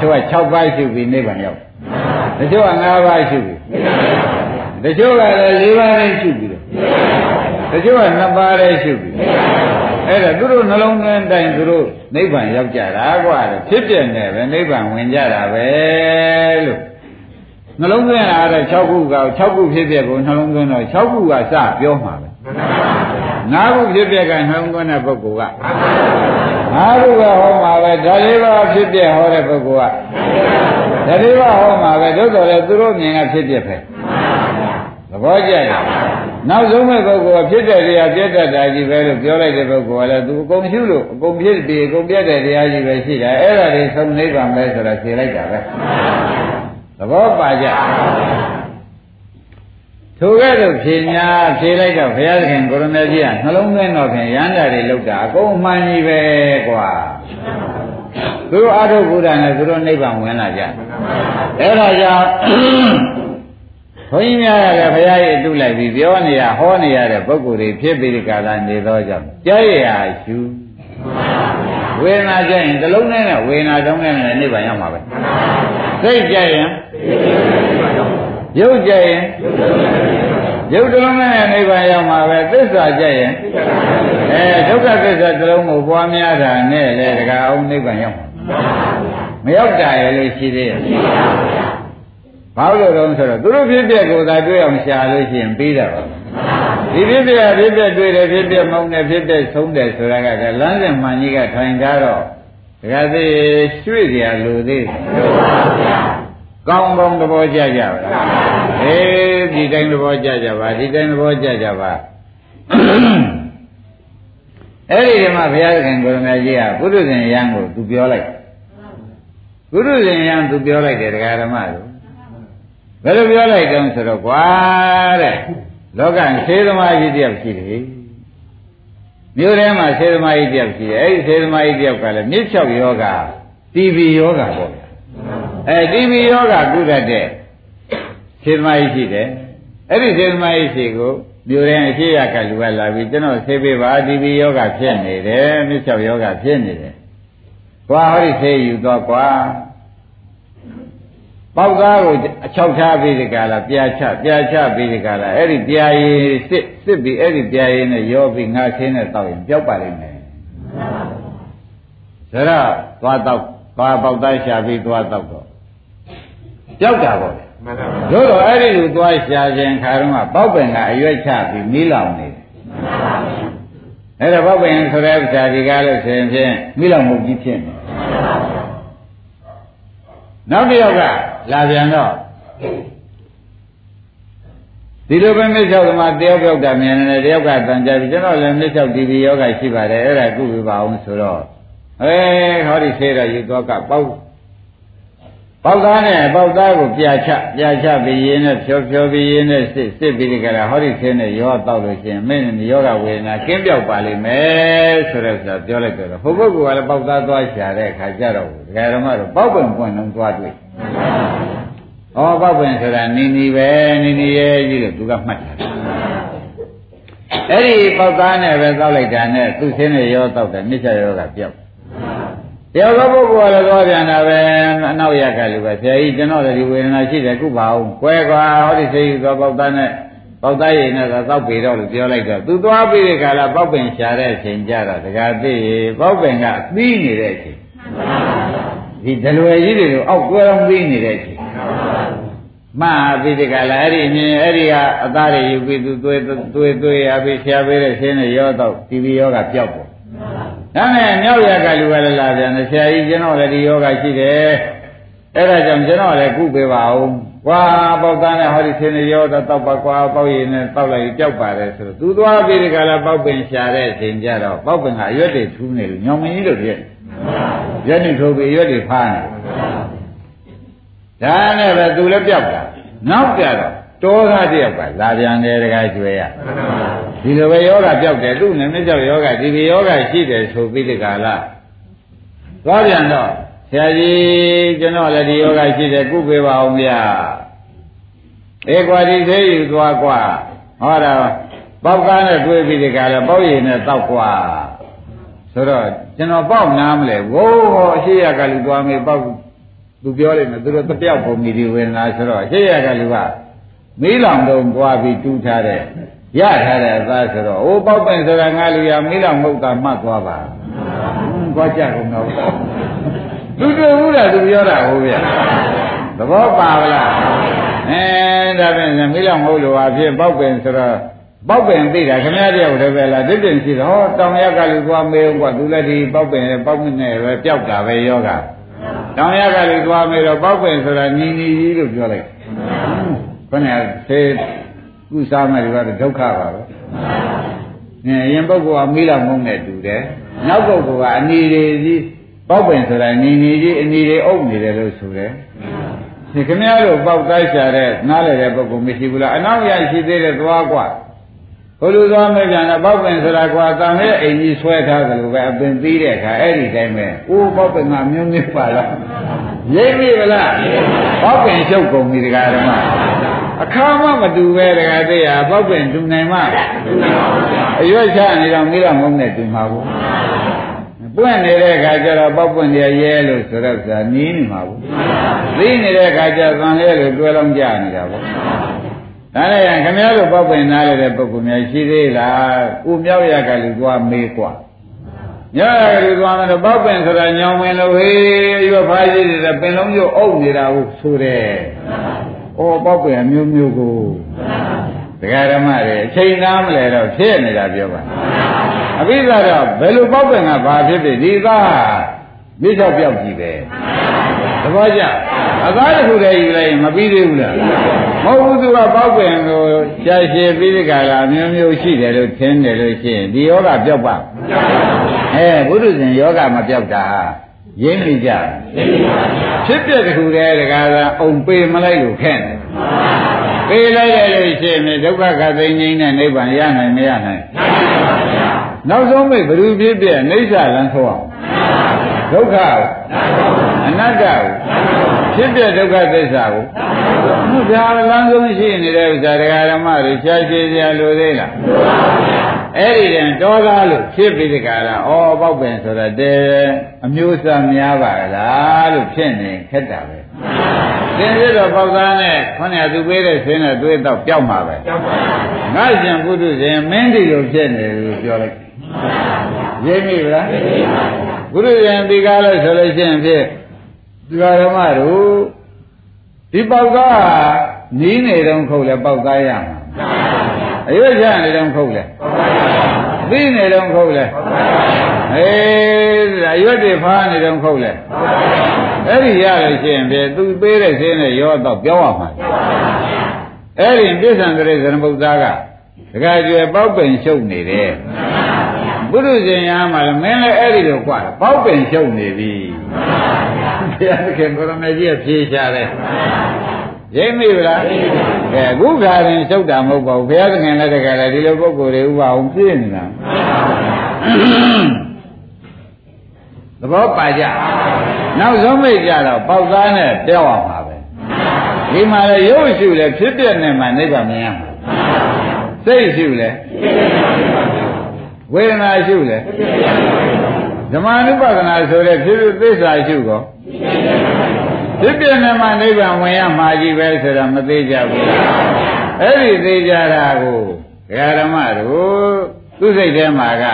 ချို့က6ပါးရှိပြီနိဗ္ဗာန်ရောက်တချို့က5ပါးရှိပြီတချို့ကလည်း4ပါးနဲ့ရှိပြီတချို့က2ပါးနဲ့ရှိပြီအဲ့ဒါသူတို့နှလုံးသွင်းအတိုင်းသူတို့နိဗ္ဗာန်ရောက်ကြတာကွာဖြစ်ပြနေပဲနိဗ္ဗာန်ဝင်ကြတာပဲလို့ နှလုံးသွင်းတာတော့6ခုက6ခုဖြစ်ပြကိုနှလုံးသွင်းတော့6ခုကစပြောမှာပဲ9ခုဖြစ်ပြကနှလုံးသွင်းတဲ့ပုဂ္ဂိုလ်က9ခုကဟောမှာပဲဒါလေးပါဖြစ်ပြဟောတဲ့ပုဂ္ဂိုလ်ကဒါလေးပါဟောမှာပဲတို့တော်လည်းသူတို့မြင်ကဖြစ်ပြပဲသဘောကျတယ်နောက်ဆုံးမဲ့ပုဂ္ဂိုလ်ကဖြစ်တဲ့တရားပြတ်တတ်တာကြီးပဲလို့ပြောလိုက်တဲ့ပုဂ္ဂိုလ်ကလည်းသူအကုန်ရှုလို့အကုန်ဖြစ်ပြီးအကုန်ပြတ်တဲ့တရားကြီးပဲရှိတာအဲ့ဒါတွေသုံးနိဗ္ဗာန်ပဲဆိုတာဖြေလိုက်တာပဲ သဘောပါကြထိုကဲ့သို့ဖြေညာဖြေလိုက်တော့ဘုရားသခင်ကိုရမေကြီးကနှလုံးသွင်းတော့ဖြင့်ရဟန္တာတွေလောက်တာအကုန်မှန်ကြီးပဲကွာသူတို့အာထုဘုရားနဲ့သူတို့နိဗ္ဗာန်ဝင်လာကြအဲ့ဒါကြောင့်ဘုန်းကြီးများကလည်းဘုရားရဲ့အတုလိုက်ပြီးပြောနေရဟောနေရတဲ့ပုဂ္ဂိုလ်တွေဖြစ်ပြီးဒီကာလနေသောကြောင့်ကြားရရာရှုဝေဒနာကြရင်တစ်လုံးနဲ့ဝေဒနာတုံးနဲ့နိဗ္ဗာန်ရောက်မှာပဲစိတ်ကြရင် ရုပ်ကြရင်ရုပ်တစ်လုံးနဲ့နိဗ္ဗာန်ရောက်မှာပဲသစ္စာကြရင်အဲဒုက္ခသစ္စာတစ်လုံးကိုပွားများတာနဲ့လေတကအောင်နိဗ္ဗာန်ရောက်မှာမရောက်တာရလို့ရှိသေးရဲ့ဘာလို့တော့ဆိုတော့သူတို့ဖြစ်ပြက်ကိုသာတွေ့အောင်ရှာလို့ရှိရင်ပြီးတာပါဒီဖြစ်ပြက်ဖြစ်ပြက်တွေ့တယ်ဖြစ်ပြက်မုန်းတယ်ဖြစ်ပြက်ဆုံးတယ်ဆိုတာကလမ်းစဉ်မှန်ကြီးကထိုင်ကြတော့ဒကာသေးရွှေ့ကြလို့သေးတယ် ကောင်းကောင်းသဘောကျကြပါလားအေးဒီတိုင်းသဘောကျကြပါဒီတိုင်းသဘောကျကြပါအဲ့ဒီမှာဘုရားခင်ကိုရမကြီးကပုရုဇဉ်ယံကိုသူပြောလိုက်ပုရုဇဉ်ယံသူပြောလိုက်တယ်ဒကာဓမ္မတို့ဘယ်လိုပြောလိုက်တုံးဆိုတော့ကွာတဲ့လောကဆေးသမားကြီးတယောက်ရှိတယ်မြို့ထဲမှာဆေးသမားကြီးတယောက်ရှိတယ်အဲ့ဒီဆေးသမားကြီးတယောက်ကလည်းမြစ်ချောက်ယောဂတီဘီယောဂပေါ့ဗျာ အဲတီဘီယောဂကုတတ်တဲ့ဆေးသမားကြီးရှိတယ်အဲ့ဒီဆေးသမားကြီးရှိကိုမြို့တဲ့အရှိရကလူကလာပြီးကျွန်တော်ဆေးပေးပါဒီဘီယောဂဖြစ်နေတယ်မြစ်ချောက်ယောဂဖြစ်နေတယ်။သွားဟောဒီဆေးယူတော့ကွာပေါက်သားကိုအချောက်ထားပြီးဒီကလာပြာချပြာချပြီးဒီကလာအဲ့ဒီပြာရည်စစ်စစ်ပြီးအဲ့ဒီပြာရည်နဲ့ရောပြီးငါချင်းနဲ့တောက်ရင်ပျောက်ပါလိမ့်မယ်။ဒါတော့သွားတော့သွားပေါက်သားရှာပြီးသွားတော့ တော့ပျောက်တာပေါ့မှန်ပါပါတို့တော့အဲ့ဒီလိုသွားရှာခြင်းခါတော့ကပေါက်ပင်ကအရွက်ချပြီးမီးလောင်နေတယ်မှန်ပါပါအဲ့ဒါပေါက်ပင်ဆိုတဲ့ဥစ္စာဒီကားလို့ဆိုရင်ဖြင့်မီးလောင်မှုကြီးဖြစ်နေနောက်တစ်ယောက်ကလာပြန်တော့ဒီလိုပဲမြစ်လျှောက်သမားတယောက်ပြောက်တာမြင်တယ်တယောက်ကတန်ကြပြီကျွန်တော်လည်းမြစ်လျှောက်တီဗီယောဂရှိပါတယ်အဲ့ဒါကုပြပါအောင်ဆိုတော့အဲဟောဒီဆေးရယူတော့ကပေါက် ပေါက်သားနဲ့ပေါက်သားကိုပြာချပြာချပြီးရင်းနဲ့ဖြောဖြောပြီးရင်းနဲ့စစ်စစ်ပြီးကြတာဟောဒီဆင်းနဲ့ရောတောက်လို့ရှိရင်မင်းနဲ့ယောဂဝေဒနာကင်းပြောက်ပါလိမ့်မယ်ဆိုတဲ့ဆိုတာပြောလိုက်တော့ဟိုဘက်ကလည်းပေါက်သားသွားရှာတဲ့အခါကျတော့ဒကာဓမ္မတို့ပေါက်ပွင့်ပွင့်လုံးသွားတွေ့ဩပေါက်ပွင့်ဆိုတာနီနီပဲနီနီရဲ့ကြီးလို့သူကမှတ်တာအဲ့ဒီပေါက်သားနဲ့ပဲတောက်လိုက်တာနဲ့သူ့ဆင်းနဲ့ရောတောက်တယ်မြစ်ချရောကပြောက် တရားသောပုဂ္ဂိုလ်ကလည်းသွားပြန်တာပဲအနောက်ရကလူပဲဆရာကြီးကျွန်တော်လည်းဒီဝေဒနာရှိတယ်ခုပါအောင်ကွဲကွာဟောဒီစိတ်သောပေါက်သားနဲ့ပေါက်သားရည်နဲ့သာတောက်ပေတော့လို့ပြောလိုက်တော့သူသွားပြီးတဲ့ခါလာပေါက်ပင်ရှာတဲ့အချိန်ကြတော့တကားသိရေပေါက်ပင်ကသီးနေတဲ့အချိန်ဒီဒလွယ်ကြီးတွေလို့အောက်ကွဲအောင်သီးနေတဲ့အချိန်မှန်ပြီးဒီကလာအဲ့ဒီအမြင်အဲ့ဒီကအသားတွေယူပြီးသူသွေးသွေးသွေးရပြီးဆရာပေးတဲ့ရှင်းနဲ့ရောတော့တီဗီယောဂပျောက်ပေါ့ ဒါနဲ့မြောက်ရကလူကလည်းလာပြန်တယ်ဆရာကြီးကျွန်တော်လည်းဒီယောဂရှိတယ်အဲ့ဒါကြောင့်ကျွန်တော်လည်းကုပေးပါဦးကွာပေါက်သားနဲ့ဟောဒီဆင်းနေရောတော့တောက်ပါကွာပေါက်ရည်နဲ့တောက်လိုက်ကြောက်ပါတယ်ဆိုတော့သူသွားပြီးဒီကလာပေါက်ပင်ရှာတဲ့အချိန်ကျတော့ပေါက်ပင်ကအရွက်တွေထူးနေလို့ညောင်မင်းကြီးတို့ပြည့်ရွက်နေထိုးပြီးရွက်တွေဖားနေဒါနဲ့ပဲသူလည်းပြောက်တာနောက်ကြတော့ တောသားတယောက်ကလာပြန်တယ်တခါကျွဲရဒီလိုပဲယောဂပြောက်တယ်သူ့နဲ့မြကြောက်ယောဂဒီဒီယောဂရှိတယ်ဆိုပြီးဒီကလာသွားပြန်တော့ဆရာကြီးကျွန်တော်လည်းဒီယောဂရှိတယ်ကုပေးပါအောင်ဗျာဧကွာဒီသေးယူသွားကွာဟောတာပေါက်ကားနဲ့တွေးပြီးဒီကလာပေါက်ရည်နဲ့တောက်ကွာဆိုတော့ကျွန်တော်ပေါက်နားမလဲဝိုးဟောအရှိရကလူသွားမေးပေါက်သူပြောလိုက်မယ်သူတို့တပြောက်ပုံမီဒီဝင်လာဆိုတော့အရှိရကလူက မီးလောင်တော့ပွားပြီးတူးထားတဲ့ရထားတဲ့အသားဆိုတော့အိုးပေါက်ပင်ဆိုတာငါလူရမီးလောင်မဟုတ်တာမှတ်သွားပါဟွန်းကြွားကြကုန်တော့သူတွေ့ဘူးလားသူပြောတာဟုတ်ဗျသဘောပါဗလားအဲဒါဖြင့်မီးလောင်မဟုတ်လို့အဖြစ်ပေါက်ပင်ဆိုတော့ပေါက်ပင်သိတာခင်ဗျားတယောက်တည်းပဲလားတစ်တင်ရှိတော့တောင်ရကလူသွားမေးဦးကသူလည်းဒီပေါက်ပင်ပေါက်ပင်နဲ့ပဲပျောက်တာပဲယောဂတောင်ရကလူသွားမေးတော့ပေါက်ပင်ဆိုတာညီညီကြီးလို့ပြောလိုက် ခொနဲ့သေကုစားမဲ့တွေကတော့ဒုက္ခပါပဲ။အရင်ပုဂ္ဂိုလ်ကမိလောက်မုန်းနဲ့တူတယ်။နောက်ပုဂ္ဂိုလ်ကအနီတွေကြီးပေါက်ပင်ဆိုတာနီနီကြီးအနီတွေအုပ်နေတယ်လို့ဆိုတယ်။ဒီခင်ဗျားတို့ပေါက်သားရှာတဲ့နားလည်တဲ့ပုဂ္ဂိုလ်မရှိဘူးလား။အနောက်ရရှိသေးတဲ့သွားกว่าဘုလူသွားမဲ့ပြန်တော့ပေါက်ပင်ဆိုတာကွာတန်ရဲ့အိမ်ကြီးဆွဲထားတယ်လို့ပဲအပင်ပြီးတဲ့အခါအဲ့ဒီတိုင်းပဲ။အိုးပေါက်ပင်ကမျိုးမျိုးပါလား။ရိပ်ပြီလား။ပေါက်ပင်ချုပ်ကုန်ပြီဒကာဓမ္မ။ အခါမှမတူပဲတခါတည်းဟာပေါက်ပင်တူနိုင်မှအရွက်ချနေတော့မိတော့မုန်းနဲ့တူမှာဘူးပွင့်နေတဲ့အခါကျတော့ပေါက်ပွင့်ရရဲလို့ဆိုတော့ဆိုတာနီးနေမှာဘူးသိနေတဲ့အခါကျသံလဲလို့တွဲလုံးကြနေတာပေါ့ဒါနဲ့ရခင်ဗျားတို့ပေါက်ပွင့်နားရတဲ့ပုဂ္ဂိုလ်များရှိသေးလားဦးမြောက်ရကလူသွားမေးกว่าညရကလူသွားမယ်တော့ပေါက်ပင်ဆိုတာညောင်ပင်လို့ဟေးရွဖားရှိတဲ့ပင်လုံးကျအုပ်နေတာဟုတ်ဆိုတယ် ဩပေါက်ပြန်မျိုးမျိုးကိုဒကာဓမ္မတွေအချိန်သားမလဲတော့ဖြစ်နေတာပြောပါအဘိဓါတော့ဘယ်လိုပေါက်ပြန်ကဘာဖြစ်ဖြစ်ဒီသားမိစ္ဆာပြောက်ကြည့်ပဲသဘောကျအသားတစ်ခုတည်းယူလိုက်မပြီးသေးဘူးလားမဟုတ်ဘူးသူကပေါက်ပြန်ကိုရှားရှည်ပြီးဒီကလာမျိုးမျိုးရှိတယ်လို့ထင်တယ်လို့ရှိရင်ဒီယောဂပြောက်ပါအဲဘုရုဇဉ်ယောဂမပြောက်တာရင်းမိကြဖြစ်ပြတခုတည်းတကားကအုံပေမလိုက်လို့ခဲ့တယ် ပေးလိုက်ရလို့ရှိရင်ဒုက္ခခသိငိမ့်တဲ့နိဗ္ဗာန်ရနိုင်မရနိုင်နောက်ဆုံးမိဘ ᱹ ဖြစ်ပြအိဋ္ဌလန်းဆိုအောင်ဒုက္ခအနတ္တဖြဖြစ်ပြဒုက္ခသစ္စာကိုမှုဒါလမ်းဆုံးရှိနေတဲ့ဥစ္စာတရားဓမ္မတွေရှားရှင်းစရာလိုသေးလားအဲ့ဒီတန်တော်သားလို့ဖြစ်ပြီးဒီကရာဩပေါက်ပင်ဆိုတော့တဲ့အမျိုးအစားများပါလားလို့ဖြစ်နေခက်တာပဲ သင်ပြတော့ပေါက်သားနဲ့ခொနည်းသူပေးတဲ့ဆင်းနဲ့သွေးတော့ပျောက်မှာပဲပျောက်ပါဘူးငါရှင်ပုထုဇဉ်မင်းဒီလိုဖြစ်နေလို့ပြောလိုက်ရိပ်မိဗလားရိပ်မိပါဘူးပုထုဇဉ်ဒီကားလို့ဆိုလို့ရှိရင်ဖြစ်ဒီဃာရမတို့ဒီပေါက်သားနီးနေတော့ခုတ်လဲပေါက်သားရမှာအရွတ်ရနေတော့ခုတ်လဲသိ နေတော့ခုတ်လဲအေးအရွတ်တွေဖားနေတော့ခုတ်လဲအဲ့ဒီရလို့ရှိရင်ပြသူပေးတဲ့ဆင်းနဲ့ရောတော့ပြောရမှာအဲ့ဒီပြစ္ဆံတရေဇရမုတ်သားကဒကာကျွယ်ပေါက်ပင်ရှုပ်နေတယ်ဘုရုဇင်ရားမှာလည်းမင်းလည်းအဲ့ဒီလိုกว่าပေါက်ပင်ရှုပ်နေပြီဘုရားသခင်ကိုရမကြီးကဖြေရှားတယ် ရိပ်မိဗလားအဲအခုခါရင်ရှုပ်တာမဟုတ်ပါဘူးဘုရားသခင်လည်းတကယ်လည်းဒီလိုပုဂ္ဂိုလ်တွေဥပအောင်ပြည့်နေတာသဘောပါကြနောက်ဆုံးမိတ်ကြတော့ပေါက်သားနဲ့ပြောက်အောင်ပါပဲဒီမှာလည်းရုပ်ရှုလည်းဖြစ်ပြနေမှနိဗ္ဗာန်မြင်ရမှာစိတ်ရှုလည်းဝေဒနာရှုလည်းဓမ္မနုပဒနာဆိုတဲ့ဖြစ်ဖြစ်သစ္စာရှုကော ဖြစ်ပြနေမှနိဗ္ဗာန်ဝင်ရမှာကြီးပဲဆိုတော့မသေးကြဘူးအဲ့ဒီသေးကြတာကိုဓမ္မတို့သူစိတ်ထဲမှာက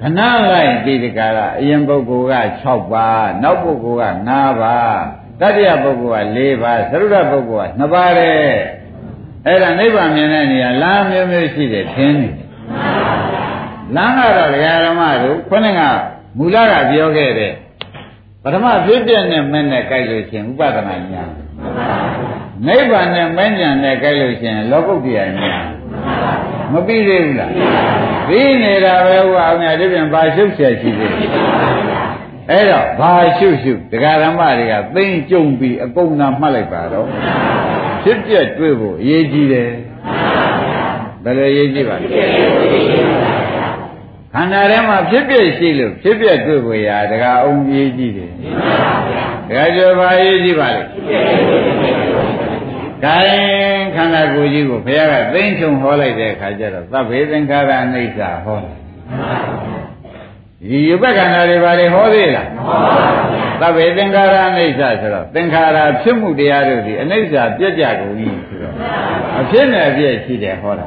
ခဏလိုက်ဒီတကာကအရင်ပုဂ္ဂိုလ်က6ပါးနောက်ပုဂ္ဂိုလ်က9ပါးတတိယပုဂ္ဂိုလ်က4ပါးသရုဒ္ဓပုဂ္ဂိုလ်က2ပါးတဲ့အဲ့ဒါနိဗ္ဗာန်မြင်တဲ့နေရာလမ်းမျိုးမျိုးရှိတယ်ထင်းနေလမ်းကတော့ဓမ္မတို့ခုနကမူလကပြောခဲ့တဲ့ ပထမဖြစ်ပြနဲ့မဲ့နဲ့ကြိုက်လို့ရှင်ဥပဒနာညာနိဗ္ဗာန်နဲ့မဲ့ညာနဲ့ကြိုက်လို့ရှင်လောကုတ္တရာညာမပြီးသေးဘူးလားပြီးနေတာပဲဟိုအောင်များဒီပြန်ဘာရှုပ်ဆက်ရှိသေးအဲ့တော့ဘာရှုပ်ရှုပ်ဒကာရမတွေကသိမ့်ကြုံပြီးအကုန်သာမှတ်လိုက်ပါတော့ဖြစ်ပြတွေ့ဖို့အရေးကြီးတယ်ဘယ်လိုအရေးကြီးပါလဲ ခန္ဓာထဲမှာဖြစ်ပြရှိလို့ဖြစ်ပြတွေ့ဖို့ရာဒကာအောင်ရေးကြည့်တယ်ဒကာကျော်ပါရေးကြည့်ပါလေဒါရင်ခန္ဓာကိုယ်ကြီးကိုဘုရားကသိမ့်ချုံဟောလိုက်တဲ့အခါကျတော့သဗ္ဗေသင်္ခါရအိဋ္ဌဟောတယ်ဒီယုပခန္ဓာတွေဘာတွေဟောသေးလားသဗ္ဗေသင်္ခါရအိဋ္ဌဆိုတော့သင်္ခါရဖြစ်မှုတရားတို့ဒီအိဋ္ဌပြက်ကြကုန်ပြီဆိုတော့အဖြစ်နဲ့အပြည့်ရှိတယ်ဟောတာ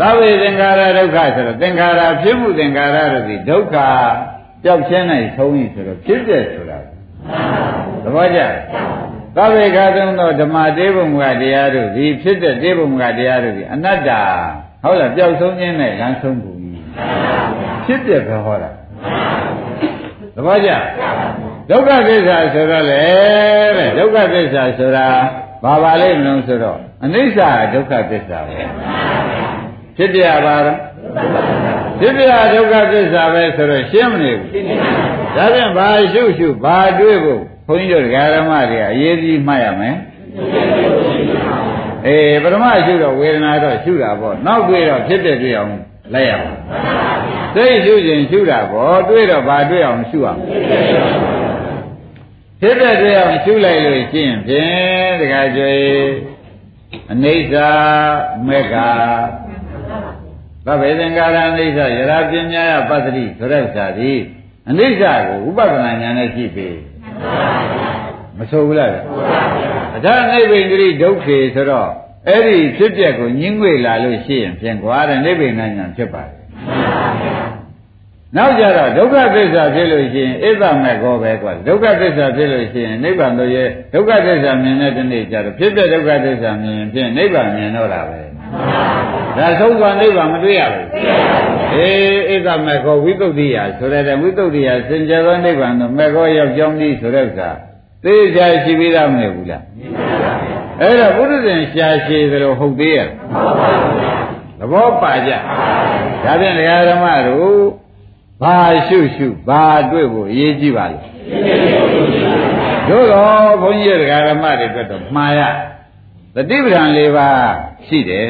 သဗ္ဗေသင်္ခါရဒုက္ခဆိုတော့သင်္ခါရဖြစ်မှုသင်္ခါရတို့ဒီဒုက္ခပျောက်ခြင်းနဲ့ဆုံးပြီဆိုတော့ဖြစ်တဲ့ဆိုတာသဘောကျသဗ္ဗေခါသုံးသောဓမ္မတေဘုံကတရားတို့ဒီဖြစ်တဲ့တေဘုံကတရားတို့ဒီအနတ္တဟုတ်လားပျောက်ဆုံးခြင်းနဲ့လမ်းဆုံးဘူးဖြစ်တဲ့ပဲဟောတာသဘောကျဒုက္ခသစ္စာဆိုတော့လေတဲ့ဒုက္ခသစ္စာဆိုတာဘာပါလိမ့်မလို့ဆိုတော့အနိစ္စဒုက္ခသစ္စာပဲ ဖြစ်ပြပါတော့ဖြစ်ပြဒုက္ခသစ္စာပဲဆိုတော့ရှင်းမနေဘူးဒါပြန်ဘာရှုရှုဘာတွေးဖို့ဘုန်းကြီးတို့ဓမ္မတွေကအရေးကြီးမှတ်ရမယ်အေးပထမရှုတော့ဝေဒနာတော့ရှုတာပေါ့နောက်တွေးတော့ဖြစ်တဲ့တွေ့အောင်လိုက်ရပါသိရှုခြင်းရှုတာပေါ့တွေးတော့ဘာတွေးအောင်ရှုအောင်ဖြစ်တဲ့တွေ့အောင်ရှုလိုက်လို့ရှိရင်ဖြင့်တခါကျွေးအနိစ္စမေဃ သဗ္ဗေသင်္ကာရအနိစ္စယရာပညာယပတ္တိဆိုတဲ့ဥစ္စာဒီအနိစ္စကိုဥပဒနာဉာဏ်နဲ့ကြည့်ပြီမဆိုဘူးလားအထာနိဗ္ဗိန္ဒိဒုက္ခေဆိုတော့အဲ့ဒီဖြစ်ပျက်ကိုညှင်းငွေလာလို့ရှိရင်ဖြင့်ကွာတဲ့နိဗ္ဗိန္ဒဉာဏ်ဖြစ်ပါတယ်နောက်ကြတော့ဒုက္ခသစ္စာဖြစ်လို့ရှိရင်ဣဒ္ဓမေကောပဲကွာဒုက္ခသစ္စာဖြစ်လို့ရှိရင်နိဗ္ဗာန်တို့ရဲ့ဒုက္ခသစ္စာမြင်တဲ့တနေ့ကျတော့ဖြစ်တဲ့ဒုက္ခသစ္စာမြင်ရင်ဖြင့်နိဗ္ဗာန်မြင်တော့တာပဲ ဒါဆုံးသွားနိဗ္ဗာန်မတွေ့ရဘူးအေးဣဒ္ဓမေကောဝိသုဒ္ဓိယဆိုတဲ့ဝိသုဒ္ဓိယစင်ကြယ်သောနိဗ္ဗာန်တော့မေကောရောက်ကြောင်းသည်ဆိုတဲ့ဥစ္စာသိချာရှိပြီးသားမဟုတ်ဘူးလားအဲ့တော့ဘုရားရှင်ရှားရှိသလိုဟုတ်သေးရဲ့သဘောပါကြဒါဖြင့်ဓမ္မတို့ဘာရှုရှုဘာတွေ့ဖို့အရေးကြီးပါလဲတို့တော့ဘုန်းကြီးဓမ္မတွေအတွက်တော့မှားရတတိပဒံ၄ပါးရှိတယ်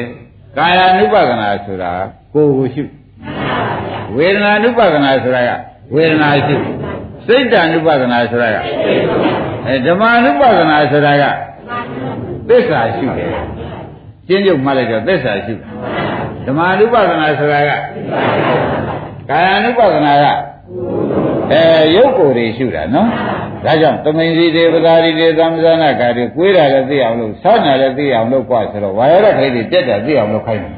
ကာယ ानु ပဒနာဆိုတာကိုယ်ကိုရှုဝေဒနာ ानु ပဒနာဆိုတာကဝေဒနာရှုစိတ်တ ानु ပဒနာဆိုတာက အဲဓမ္မ ानु ပဒနာဆိုတာကသစ္စာရှုတယ်ကျင်းကျုပ်မှလိုက်တော့သစ္စာရှုတယ်ဓမ္မ ानु ပဒနာဆိုတာကကာယ ानु ပဒနာကအဲရုပ်ကိုယ်တွေရှုတာနော် ဒါကြောင့်တမိန်စီတေပဒါရီတေသမဇာနာကာတွေကွေးတာလည်းသိအောင်လို့ဆောင်းတာလည်းသိအောင်လို့กว่าဆိုတော့ဝါရဒခိတွေတက်တာသိအောင်လို့ခိုင်းတယ်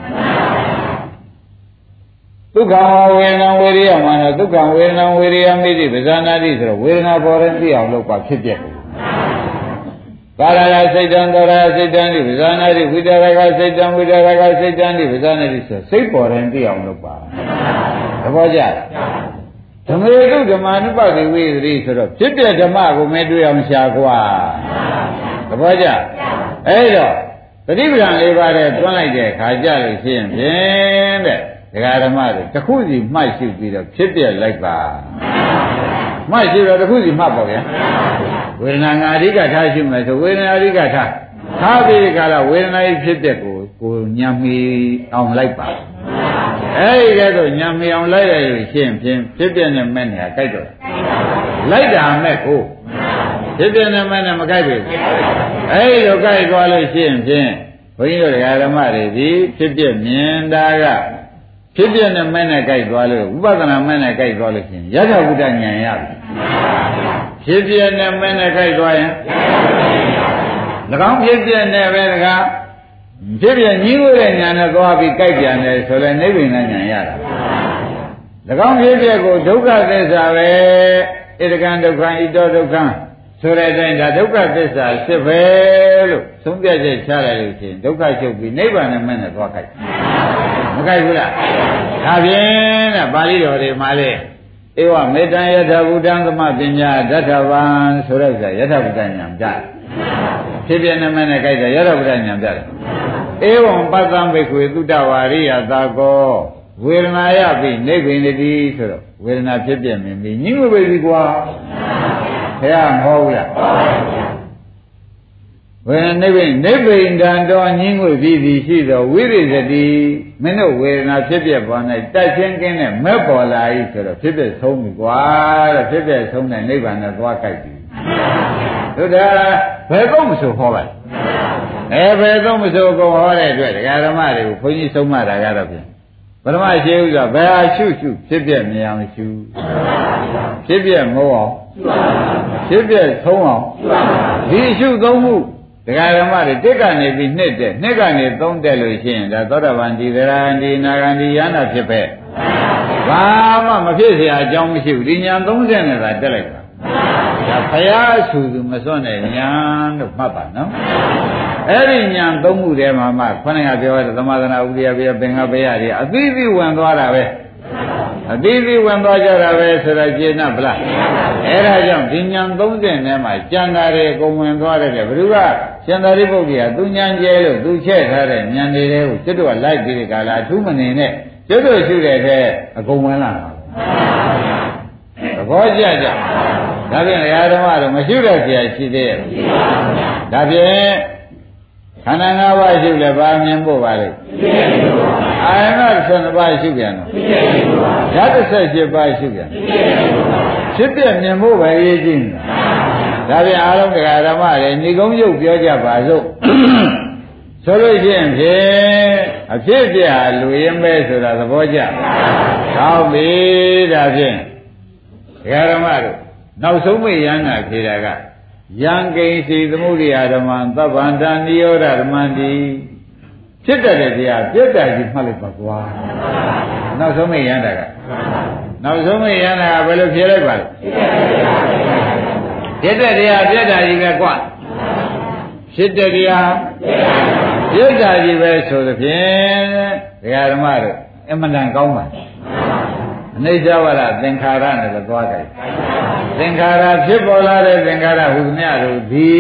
ဒုက္ခဝေဒနာဝေရိယမှာတော့ဒုက္ခဝေဒနာဝေရိယမိတိပဇာနာတိဆိုတော့ဝေဒနာပေါ်ရင်သိအောင်လို့กว่าဖြစ်ပြတယ်ကာရယစိတ်တံကာရယစိတ်တံဒီပဇာနာတိဝိတရကစိတ်တံဝိတရကစိတ်တံဒီပဇာနာတိဆိုစိတ်ပေါ်ရင်သိအောင်လို့ပါသဘောကျလား ဓမ္မေတုဓမ္မာနုပတိဝိသတိဆိုတော့ဖြစ်တဲ့ဓမ္မကိုမဲတွေ့အောင်ရှာကွာသဘောကျအဲ့တော့တတိပဒံလေးပါးတဲ့တွန်းလိုက်တဲ့ခါကြလို့ရှိရင်ဖြင့်တဲ့ဒကာဓမ္မတွေတစ်ခုစီမှတ်ရှုပြီးတော့ဖြစ်ပြလိုက်ပါမှတ်ရှုတော့တစ်ခုစီမှတ်ပါဗျာဝေဒနာငါအဓိကထားရှုမယ်ဆိုဝေဒနာအဓိကထားထားပြီးကြလားဝေဒနာကြီးဖြစ်တဲ့ကိုကိုညံမီအောင်လိုက်ပါ အဲ့ဒီကဲတော့ညံမီအောင်လိုက်ရလို့ရှင်းဖြင့်ဖြစ်ပြနေမဲ့နေရာကြိုက်တော့လိုက်တာမဲ့ကိုဖြစ်ပြနေမဲ့နဲ့မကြိုက်ဘူးအဲ့ဒီလိုကြိုက်သွားလို့ရှင်းဖြင့်ဘုန်းကြီးတို့ဓမ္မတွေဒီဖြစ်ပြမြင်တာကဖြစ်ပြနေမဲ့နဲ့ကြိုက်သွားလို့ဥပဒနာမဲ့နဲ့ကြိုက်သွားလို့ရှင်းရသဗုဒ္ဓဉာဏ်ရပြီဖြစ်ပြနေမဲ့နဲ့ကြိုက်သွားရင်၎င်းဖြစ်ပြနေပဲတကား ဖြစ်ပြညီးဝဲတဲ့ညာနဲ့သွားပြီးကြိုက်ပြန်တယ်ဆိုလဲနိဗ္ဗာန်ဉာဏ်ရတာ၎င်းဖြစ်ပြကိုဒုက္ခသစ္စာပဲဣဒကံဒုက္ခဣတောဒုက္ခဆိုတဲ့အတိုင်းဒါဒုက္ခသစ္စာဖြစ်ပဲလို့သုံးပြချက်ချလိုက်လို့ရှိရင်ဒုက္ခချုပ်ပြီးနိဗ္ဗာန်နဲ့မနဲ့သွားကြိုက်မကြိုက်ဘူးလားဒါဖြင့်တဲ့ပါဠိတော်တွေမှာလေဧဝမေတ္တယထာဘုဒ္ဓံသမပညာဒဋ္ဌဗံဆိုတဲ့ဥစ္စာယထာဘုဒ္ဓဉာဏ်ကြတယ်ဖြစ်ပြနေမနဲ့ကြိုက်တယ်ယထာဘုဒ္ဓဉာဏ်ကြတယ် ဧဝံပတ္တံဘိက္ခွေသုတဝါရိယသာကောဝေဒနာယပိနိဗ္ဗိန္တိဆိုတော့ဝေဒနာဖြစ်ပြမြင်ပြီညှို့ပဲပြီကွာဘုရားမဟုတ်ဘူးလားဝေဒနိဗ္ဗိနိဗ္ဗိန္တံတော်ညှိငွေပြီးသည်ရှိသောဝိရိသတိမင်းတို့ဝေဒနာဖြစ်ပြပေါ်၌တက်ချင်းကင်းနဲ့မဲ့ပေါ်လာ၏ဆိုတော့ဖြစ်ပြဆုံးပြီကွာတဲ့ဖြစ်ပြဆုံးတဲ့နိဗ္ဗာန်နဲ့သွားကြိုက်ပြီတို့ဒါဘယ်တော့မဆိုဟောပါလဲ အဲဘယ်တော့မဆိုကိုဟောတဲ့အတွက်ဒကာဓမ္မတွေကိုခွန်ကြီးဆုံးမတာကတော့ဖြင့်ပထမရှိဥစ္စာဘယ်ဟာရှုရှုဖြစ်ပြမြင်အောင်ရှုဖြစ်ပြမဟုတ်အောင်ဖြစ်ပြဆုံးအောင်ဒီရှုသုံးမှုဒကာဓမ္မတွေတစ်ကနေပြီးနှစ်တက်နှစ်ကနေသုံးတက်လို့ရှိရင်ဒါသောတာပန်ဒီသရံဒီနာဂံဒီယန္တာဖြစ်ပဲဘာမှမဖြစ်เสียအကြောင်းမရှိဘူးဒီညာ30နဲ့သာတက်လိုက်တာ ဒါဖရာဆူသူမစွန့်တဲ့ညာလို့မှတ်ပါနော်အဲ့ဒီညာသုံးမှုထဲမှာမှခொနကပြောတဲ့သမာသနာဥဒိယဘေပင်္ဂဘေယတွေအသီးသီးဝင်သွားတာပဲအသီးသီးဝင်သွားကြတာပဲဆိုတော့ကျေနပ်ဗလားအဲ့ဒါကြောင့်ဒီညာ30ထဲမှာကြံတာတွေအကုန်ဝင်သွားတယ်ဘယ်သူကရှင်သာရိပုတ္တရာသူညာကျဲလို့သူချက်ထားတဲ့ညာတွေကိုကျွတ်တော့လိုက်ပြီးဒီကလာအထူးမနေနဲ့ကျွတ်တော့ရှုတဲ့တဲ့အကုန်ဝင်လာတာသ ဘောကျကြဒါဖြင့်ရာဓမ္မတော့မရှိတဲ့ဆရာရှိသေးရဲ့ဒါဖြင့်ခန္ဓာ၅ပါးရှိလဲဘာမြင်ဖို့ပါလဲအာယနာ12ပါးရှိပြန်တော့ဓာတ်17ပါးရှိပြန်ဖြစ်ပြမြင်ဖို့ပဲရေးကြည့်နေတာဒါဖြင့်အားလုံးတရားဓမ္မတွေဏိကုံးရုပ်ပြောကြပါစို့ဆိုလို့ရှိရင်ဖြင့်အဖြစ်ပြဟာလူရင်ပဲဆိုတာသဘောကျဟောပြီဒါဖြင့် တရားဓမ္မတို့နောက်ဆုံးမေရဟနာဖြေတာကယံကိဉ္စီသမှုရိယဓမ္မံသဗ္ဗန္တနိယောဓဓမ္မံတိဖြစ်တတ်တဲ့တရားပြတ်တာကြီးမှတ်လိုက်ပါကွာနောက်ဆုံးမေရဟနာကနောက်ဆုံးမေရဟနာကဘယ်လိုဖြေလိုက်ပါလဲဖြစ်တဲ့တရားပြတ်တာကြီးပဲကွာဖြစ်တဲ့တရားပြတ်တာကြီးပဲဆိုသဖြင့်ဒကာဓမ္မတို့အမှန်တန်ကောင်းပါ အနိစ္စဝရသင်္ခါရနဲ့သွားကြတယ်သင်္ခါရဖြစ်ပေါ်လာတဲ့သင်္ခါရဟူသမျှတို့ဒီ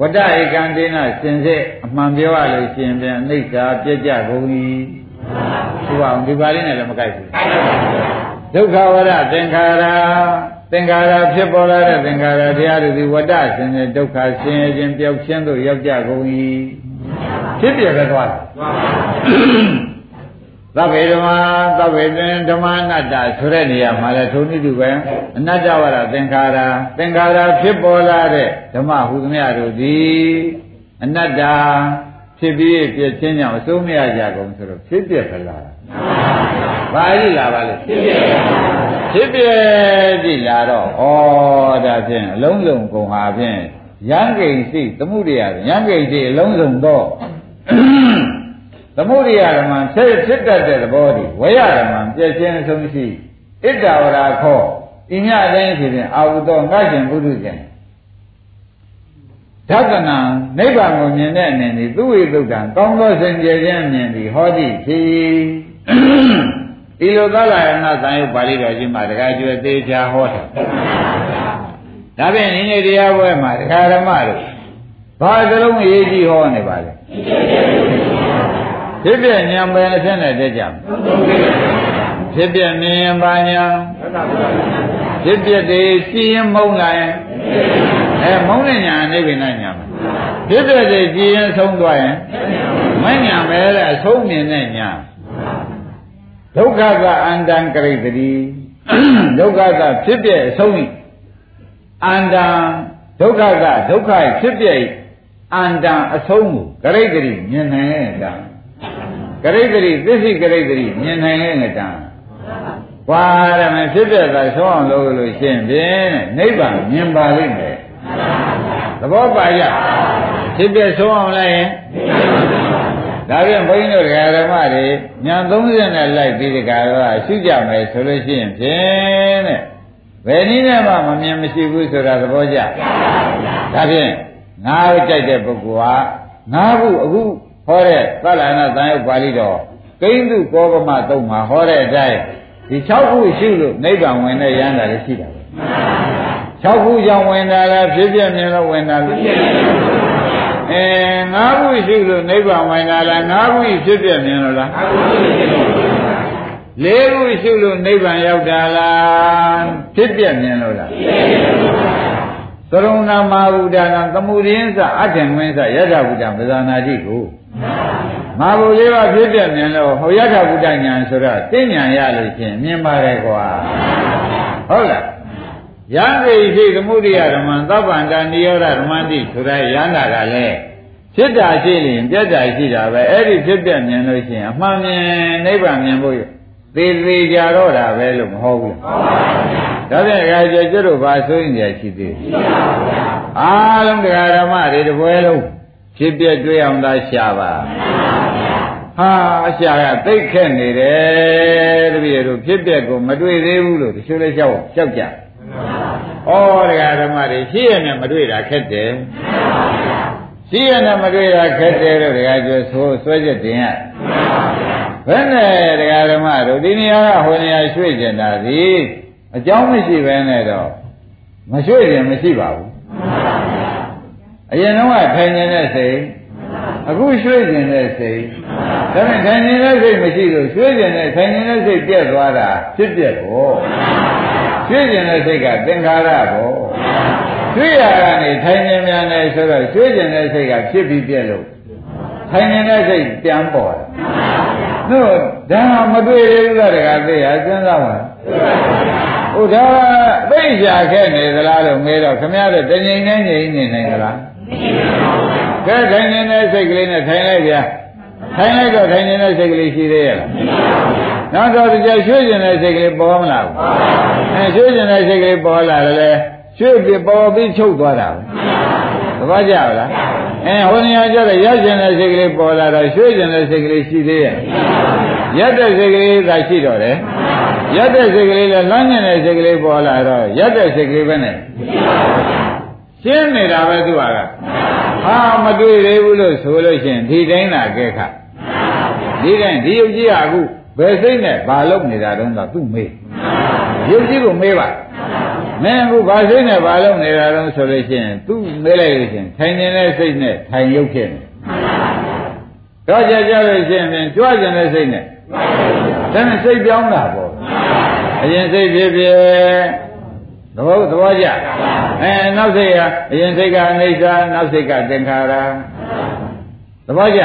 ဝတ္တဧကံတေနစင်စစ်အမှန်ပြောရလို့ရှင်ပြန်အနိစ္စပြည့်ကြကုန်၏သူအောင်ဒီပါဠိနဲ့လည်းမကိုက်ဘူးဒုက္ခဝရသင်္ခါရသင်္ခါရဖြစ်ပေါ်လာတဲ့သင်္ခါရတရားတို့ဒီဝတ္တဆင်းရဲဒုက္ခဆင်းရဲခြင်းပျောက်ခြင်းတို့ရောက်ကြကုန်၏ဖြစ်ပြပဲသွားတယ် သဗ္ဗေဓမ္မသဗ္ဗေသင်ဓမ္မအနတ္တဆိုတဲ့နေရာမှာလဲထုံနည်းတူပဲအနတ္တဝရသင်္ခါရသင်္ခါရဖြစ်ပေါ်လာတဲ့ဓမ္မဟုသမျှတို့သည်အနတ္တဖြစ်ပြီးပြည့်ချင်းကြောင့်အစိုးမရကြကုန်ဆိုတော့ဖြစ်ပြခလားဘာကြီးလာပါလဲဖြစ်ပြဖြစ်ပြကြည့်လာတော့ဩဒါဖြင့်အလုံးစုံကုန်ဟာဖြင့်ရံကိဉ္စိသမှုတရားရံကိဉ္စိအလုံးစုံတော့ သမုဒိယဓမ္မဖြစ်ဖြစ်တတ်တဲ့သဘောဒီဝရဓမ္မပြည့်ချင်းအဆုံးရှိဣတ္တဝရာခောဤညတိုင်းဖြစ်ရင်အာဟုသောငါရှင်ပုထုဇဉ်ဓကနာနိဗ္ဗာန်ကိုမြင်တဲ့အနေနဲ့သူဝိသုဒ္ဓံကောင်းသောစင်ကြယ်ခြင်းမြင်သည်ဟောတိဖြစ်ဒီလိုသလယနာသံယုပါဠိတော်ကြီးမှာတခါကျွေသေးချာဟောတာဒါဖြင့်ဒီနေ့တရားပွဲမှာဒကာဓမ္မတို့ဘာသလုံးအရေးကြီးဟောနေပါလဲ ဖြစ်ပြဉာဏ်ပဲအဖြစ်နဲ့တက်ကြဖြစ်ပြမြင်ရင်ပါညာဖြစ်ပြတည်းစီရင်မုံလာရင်အဲမုံတဲ့ညာအိဗေနညာမှာဖြစ်ပြတည်းစီရင်ဆုံးသွားရင်မညာပဲတဲ့အဆုံးမြင်တဲ့ညာဒုက္ခကအန္တံကရိတတိဒုက္ခကဖြစ်ပြအဆုံးအန္တံဒုက္ခကဒုက္ခဖြစ်ပြအန္တံအဆုံးကိုကရိတတိမြင်နိုင်တာ ကရိတတိသစ္စိကရိတတိမြင်နိုင်ရဲ့ငတံကွာရမယ်ဖြစ်တဲ့သာဆုံးအောင်လုပ်လို့ရှင်းဖြင့်နိဗ္ဗာန်မြင်ပါလိမ့်မယ်သဘောပါကြဖြစ်တဲ့ဆုံးအောင်လိုက်ရင်ဒါပြန်ဘုန်းကြီးတို့ဓမ္မတွေညာ30နဲ့လိုက်ပြီးဒီကရောရှုကြမယ်ဆိုလို့ရှိရင်ဖြင့်တဲ့ဘယ်နည်းနဲ့မှမမြင်မရှိဘူးဆိုတာသဘောကျဒါဖြင့်ငါးကြိုက်တဲ့ပုဂ္ဂိုလ်ဟာငါးခုအခု ဟောတဲ့သလနာသံယုတ်ပါဠိတော်ကိန်းသူကောပမသုံးမှာဟောတဲ့အတိုင်းဒီ6ခုရှိလို့နိဗ္ဗာန်ဝင်တဲ့ရဟန္တာလည်းရှိတာပဲ6ခုကြောင့်ဝင်တာလားဖြစ်ပြမြင်လို့ဝင်တာလားအဲ9ခုရှိလို့နိဗ္ဗာန်ဝင်တာလား9ခုဖြစ်ပြမြင်လို့လားလေးခုရှိလို့နိဗ္ဗာန်ရောက်တာလားဖြစ်ပြမြင်လို့လား သရုံနာမဘုဒ္ဓနာသမှုရင်းစအထင်ဝင်းစယထာဘုဒ္ဓပဇာနာတိကိုမာဘုလေးပါဖြစ်ပြမြင်လို့ဟောယထာဘုဒ္ဓညာဆိုတော့သိဉာဏ်ရလို့ချင်းမြင်ပါတယ်ကွာဟုတ်လားယံကိရှိသမှုရိယဓမ္မသဗ္ဗန္တနိရောဓဓမ္မတိဆိုတဲ့ယန္တာကလည်းဖြစ်တာရှိရင်ပြတ်တာရှိတာပဲအဲ့ဒီဖြစ်ပြမြင်လို့ရှိရင်အမှန်မြင်နိဗ္ဗာန်မြင်ဖို့ သေးသေးကြတော့တာပဲလို့မဟုတ်ဘူးလားဒါဖြင့်အခါကျကျွတ်တို့ဘာဆိုရင်ကြရှိသေးလဲအားလုံးတရားဓမ္မတွေတပွဲလုံးဖြစ်ပြတွေ့အောင်သာရှာပါဟာအရှာကသိခက်နေတယ်တပည့်တို့ဖြစ်ပြကိုမတွေ့သေးဘူးလို့တချို့လည်းကြောက်ကြောက်ကြဩတရားဓမ္မတွေရှိရနဲ့မတွေ့တာခက်တယ်ရှိရနဲ့မတွေ့တာခက်တယ်လို့တရားကျွဆိုဆွဲချက်တင်ရ ဘယ်နဲ့တရားဓမ္မတို့ဒီနေရာကဟိုနေရာရွှေ့ကျင်တာဒီအကြောင်းမရှိဘဲနဲ့တော့မရွှေ့ရင်မရှိပါဘူးအရင်တော့ထိုင်နေတဲ့စိတ်အခုရွှေ့ကျင်တဲ့စိတ်ဒါပေမဲ့ထိုင်နေတဲ့စိတ်မရှိလို့ရွှေ့ကျင်တဲ့ထိုင်နေတဲ့စိတ်ပြက်သွားတာဖြစ်ပြက်ကိုရွှေ့ကျင်တဲ့စိတ်ကသင်္ခါရကိုရွှေ့ရကနေထိုင်နေမြန်နေဆိုတော့ရွှေ့ကျင်တဲ့စိတ်ကဖြစ်ပြီးပြက်လို့ထိုင်နေတဲ့စိတ်ပြန်ပေါ်တယ် တို့ဒါမတွေ့သေးဘူးလားတကသိရစဉ်းစားပါဟိုဒါသိကြခဲ့နေသလားလို့မေးတော့ခမရတဲ့တငိမ့်နဲ့ငိမ့်နေနိုင်သလားကဲထိုင်နေတဲ့စိတ်ကလေးနဲ့ထိုင်လိုက်ဗျာထိုင်လိုက်တော့ထိုင်နေတဲ့စိတ်ကလေးရှိသေးရဲ့လားနောက်တော့ကြရွှေ့ကျင်တဲ့စိတ်ကလေးပေါ်မလားအဲရွှေ့ကျင်တဲ့စိတ်ကလေးပေါ်လာတယ်ရွှေ့ပြီးပေါ်ပြီးချုပ်သွားတာပဲသဘောကျလား အဲဟိုနေရာကျတော့ရကျင်တဲ့စိတ်ကလေးပေါ်လာတော့ရွှေ့ကျင်တဲ့စိတ်ကလေးရှိသေးရဲ့ရက်တဲ့စိတ်ကလေးသာရှိတော့တယ်ရက်တဲ့စိတ်ကလေးလည်းလမ်းကျင်တဲ့စိတ်ကလေးပေါ်လာတော့ရက်တဲ့စိတ်ကလေးပဲနဲ့ရှင်းနေတာပဲသူကဟာမတွေ့သေးဘူးလို့ဆိုလို့ရှိရင်ဒီတိုင်းသာကဲခဒီတိုင်းဒီယုတ်ကြီးကအခုဘယ်စိတ်နဲ့ဘာလုပ်နေတာတုန်းကသူ့မေးယုတ်ကြီးကိုမေးပါ မင်းအခုဘာစိတ်နဲ့ဘာလုပ်နေတာတုန်းဆိုလို့ရှိရင်သူ့မေးလိုက်လို့ရှိရင်ထိုင်နေတဲ့စိတ်နဲ့ထိုင်ရုပ်ဖြစ်နေတော့ကြကြလို့ရှိရင်ကြွကျင်တဲ့စိတ်နဲ့ဒါနဲ့စိတ်ပြောင်းတာပေါ့အရင်စိတ်ဖြစ်ဖြစ်သဘောသဘောကျအဲနောက်စိတ်ကအရင်စိတ်ကအနိစ္စနောက်စိတ်ကသင်္ခါရသဘောကျ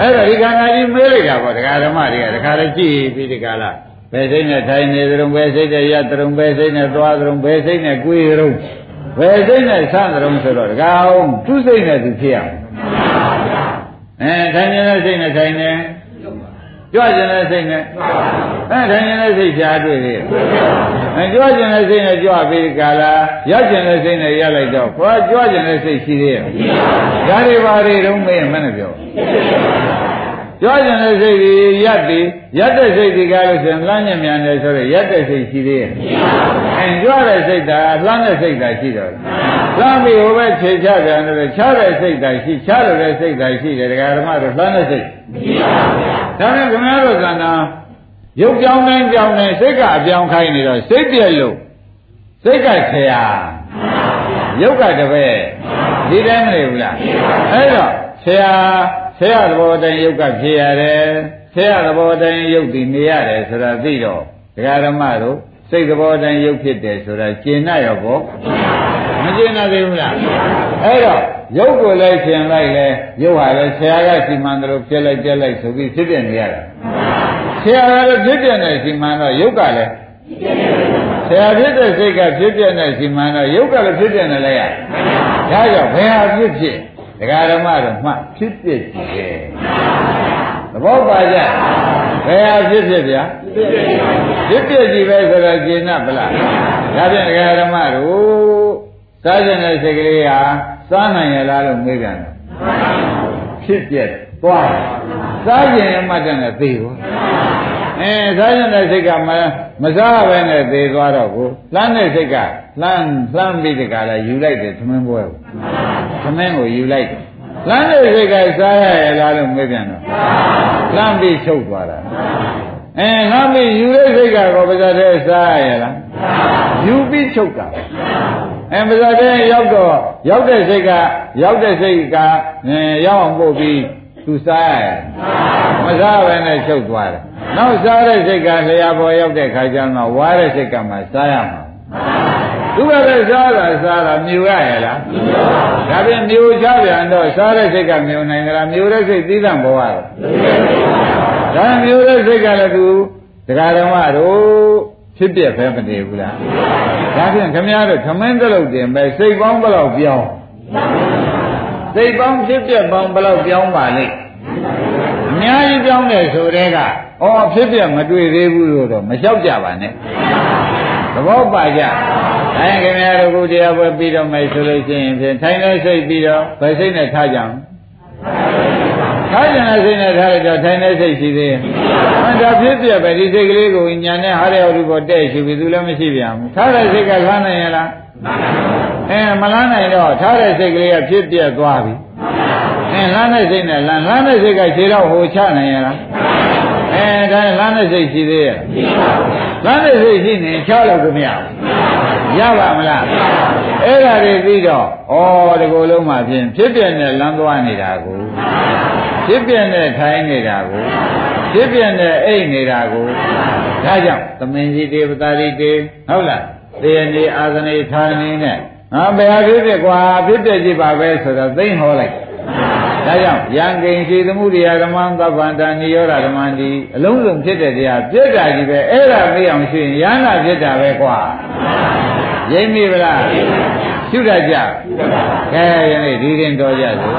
အဲ့တော့ဒီခန္ဓာကြီးမေးလိုက်တာပေါ့ဒကာဓမ္မတွေကဒကာလည်းကြည့်ပြီးဒီကလာ ဘယ်စိတ်နဲ့ထိုင်နေသရုံဘယ်စိတ်နဲ့ရသရုံဘယ်စိတ်နဲ့သွားသရုံဘယ်စိတ်နဲ့ကြွေသရုံဘယ်စိတ်နဲ့ဆန့်သရုံဆိုတော့ဒကာအောင်သူ့စိတ်နဲ့သူဖြစ်ရအောင်အဲထိုင်နေတဲ့စိတ်နဲ့ထိုင်နေကြွကျင်တဲ့စိတ်နဲ့အဲထိုင်နေတဲ့စိတ်ရှားတွေ့သေးအဲကြွကျင်တဲ့စိတ်နဲ့ကြွပြီးကာလာရောက်ကျင်တဲ့စိတ်နဲ့ရလိုက်တော့ခွာကြွကျင်တဲ့စိတ်ရှိသေးရဲ့ဒါတွေပါတွေတော့မေးရင်မနဲ့ပြော ကြွကျင်တဲ့စိတ်ကြီးရက်ပြီးရက်တဲ့စိတ်ကြီးကားလို့ဆိုရင်လှမ်းညံ့မြန်တယ်ဆိုတော့ရက်တဲ့စိတ်ရှိသေးရဲ့အဲကြွတဲ့စိတ်သာလှမ်းတဲ့စိတ်သာရှိတော့လှမ်းပြီးဟိုဘက်ခြေချပြန်တယ်ချတဲ့စိတ်သာရှိချလို့တဲ့စိတ်သာရှိတယ်ဒကာဓမ္မတို့လှမ်းတဲ့စိတ်ဒါနဲ့ခင်ဗျားတို့ကန္တာရုပ်ပြောင်းတိုင်းပြောင်းတိုင်းစိတ်ကအပြောင်းခိုင်းနေတော့စိတ်ပြက်လို့စိတ်ကဆရာရုပ်ကတပည့်ဒီတိုင်းမနေဘူးလားအဲ့တော့ဆရာ ဆရာသဘောတိုင်းရုပ်ကဖြစ်ရတယ်ဆရာသဘောတိုင်းရုပ်တည်နေရတယ်ဆိုတာသိတော့ဒကာဓမ္မတို့စိတ်သဘောတိုင်းရုပ်ဖြစ်တယ်ဆိုတာကျင်나ရောပေါ့မကျင်나သေးဘူးလားအဲ့တော့ရုပ်ကိုလည်းကျင်လိုက်လဲရုပ်ဟာလည်းဆရာကစီမံတယ်လို့ပြက်လိုက်ပြက်လိုက်ဆိုပြီးဖြစ်ပြနေရတာဆရာကလည်းဖြစ်ပြနေစီမံတော့ရုပ်ကလည်းဆရာဖြစ်တဲ့စိတ်ကဖြစ်ပြနေစီမံတော့ရုပ်ကလည်းဖြစ်ပြနေလိုက်ရဒါကြောင့်ဘယ်ဟာဖြစ်ဖြစ် ဒကာဓမ္မတော့မှဖြစ်ပြကြည့်တယ်သဘောပါကြဘယ်ဟာဖြစ်ဖြစ်ဗျာဖြစ်ပြကြည့်ပဲဆိုတော့ကျင်납ဗလားဒါဖြင့်ဒကာဓမ္မတို့စားကျင်တဲ့စိတ်ကလေးဟာစားနိုင်ရလားလို့မေးပြန်တယ်ဖြစ်ပြသွားစားကျင်ရမှတ်တဲ့နဲ့သေသွားအဲစားကျင်တဲ့စိတ်ကမမစားဘဲနဲ့သေသွားတော့ကိုလှမ်းတဲ့စိတ်က လှမ်းလှမ်းပြီးတကလည်းယူလိုက်တယ်သမင်းပွဲကိုသမင်းကိုယူလိုက်တယ်လမ်းတဲ့စိတ်ကစားရရလားလို့မေးပြန်တော့လမ်းပြီးချုပ်သွားတာအဲငါမင်းယူတဲ့စိတ်ကတော့ပါဇာတဲ့စားရရလားယူပြီးချုပ်တာအဲပါဇာတဲ့ရောက်တော့ရောက်တဲ့စိတ်ကရောက်တဲ့စိတ်ကရောက်အောင်ပို့ပြီးသူစားရရမစားဘဲနဲ့ချုပ်သွားတယ်နောက်စားတဲ့စိတ်ကလျှာပေါ်ရောက်တဲ့ခါကျတော့ဝါတဲ့စိတ်ကမှစားရမှာ သူကလည်းစားတာစားတာမြူရရလားဒါပြင်မြူချပြန်တော့စားတဲ့စိတ်ကမြူနိုင်ကြလားမြူတဲ့စိတ်သီးသန့်ပေါ်ရတယ်ဒါမြူတဲ့စိတ်ကလည်းသူဒကာဓမ္မတို့ဖြစ်ပြပဲမတည်ဘူးလားဒါဖြင့်ခမည်းတော်ခမင်းတလုတ်တင်ပဲစိတ်ပေါင်းဘယ်လောက်ပြောင်းစိတ်ပေါင်းဖြစ်ပြပေါင်းဘယ်လောက်ပြောင်းပါလိမ့်အများကြီးပြောင်းတယ်ဆိုတဲ့ကဩဖြစ်ပြမတွေ့သေးဘူးလို့တော့မလျှောက်ကြပါနဲ့သဘောပါကြ အဲခင်ဗျားတို့ကိုတရားပွဲပြီးတော့မယ်ဆိုလို့ရှိရင်ဖြင့်ထိုင်နေစိတ်ပြီးတော့ဘယ်စိတ်နဲ့ထားကြအောင်ထားကြတဲ့စိတ်နဲ့ထားလိုက်တော့ထိုင်နေစိတ်ရှိသေးရဲ့မှန်တာဖြစ်ပြပဲဒီစိတ်ကလေးကိုညာနဲ့ဟာရယောဓုကိုတဲ့ရှိပြီသူလည်းမရှိပြန်ဘူးထားတဲ့စိတ်ကလမ်းနိုင်ရလားအဲမလန်းနိုင်တော့ထားတဲ့စိတ်ကလေးကဖြစ်ပြသွားပြီအဲလမ်းတဲ့စိတ်နဲ့လမ်းလမ်းတဲ့စိတ်ကခြေတော့ဟိုချနိုင်ရလားအဲဒါလမ်းတဲ့စိတ်ရှိသေးရဲ့လမ်းတဲ့စိတ်ရှိနေချလို့ကိုမရဘူး ရပါမလားအဲ့ဒါတွေပြီးတော့ဩဒီကိုယ်လုံးမှာဖြင့်ဖြစ်ပြနဲ့လမ်းသွားနေတာကိုဖြစ်ပြနဲ့ထိုင်နေတာကိုဖြစ်ပြနဲ့အိတ်နေတာကိုဒါကြောင့်သမင်ကြီးတေပတာရီတေဟုတ်လားသေယနေအာသနေဌာနေနဲ့ငါဘယ်ဟာဖြစ်ဖြစ်ကွာဖြစ်ပြကြည့်ပါပဲဆိုတော့သိမ့်ဟောလိုက်ဒါကြောင့်ယံကိဉ္စီသမှုရိယဓမ္မသဗ္ဗန္တာနိရောဓဓမ္မန္တိအလုံးစုံဖြစ်တဲ့တရားပြည့်တာကြီးပဲအဲ့ဒါသိအောင်ရှိရင်ယန္တာဖြစ်တာပဲကွာ ရိပ်မိဗလားရှုတတ်ကြကဲယနေ့ဒီရင်တော်ကြစို့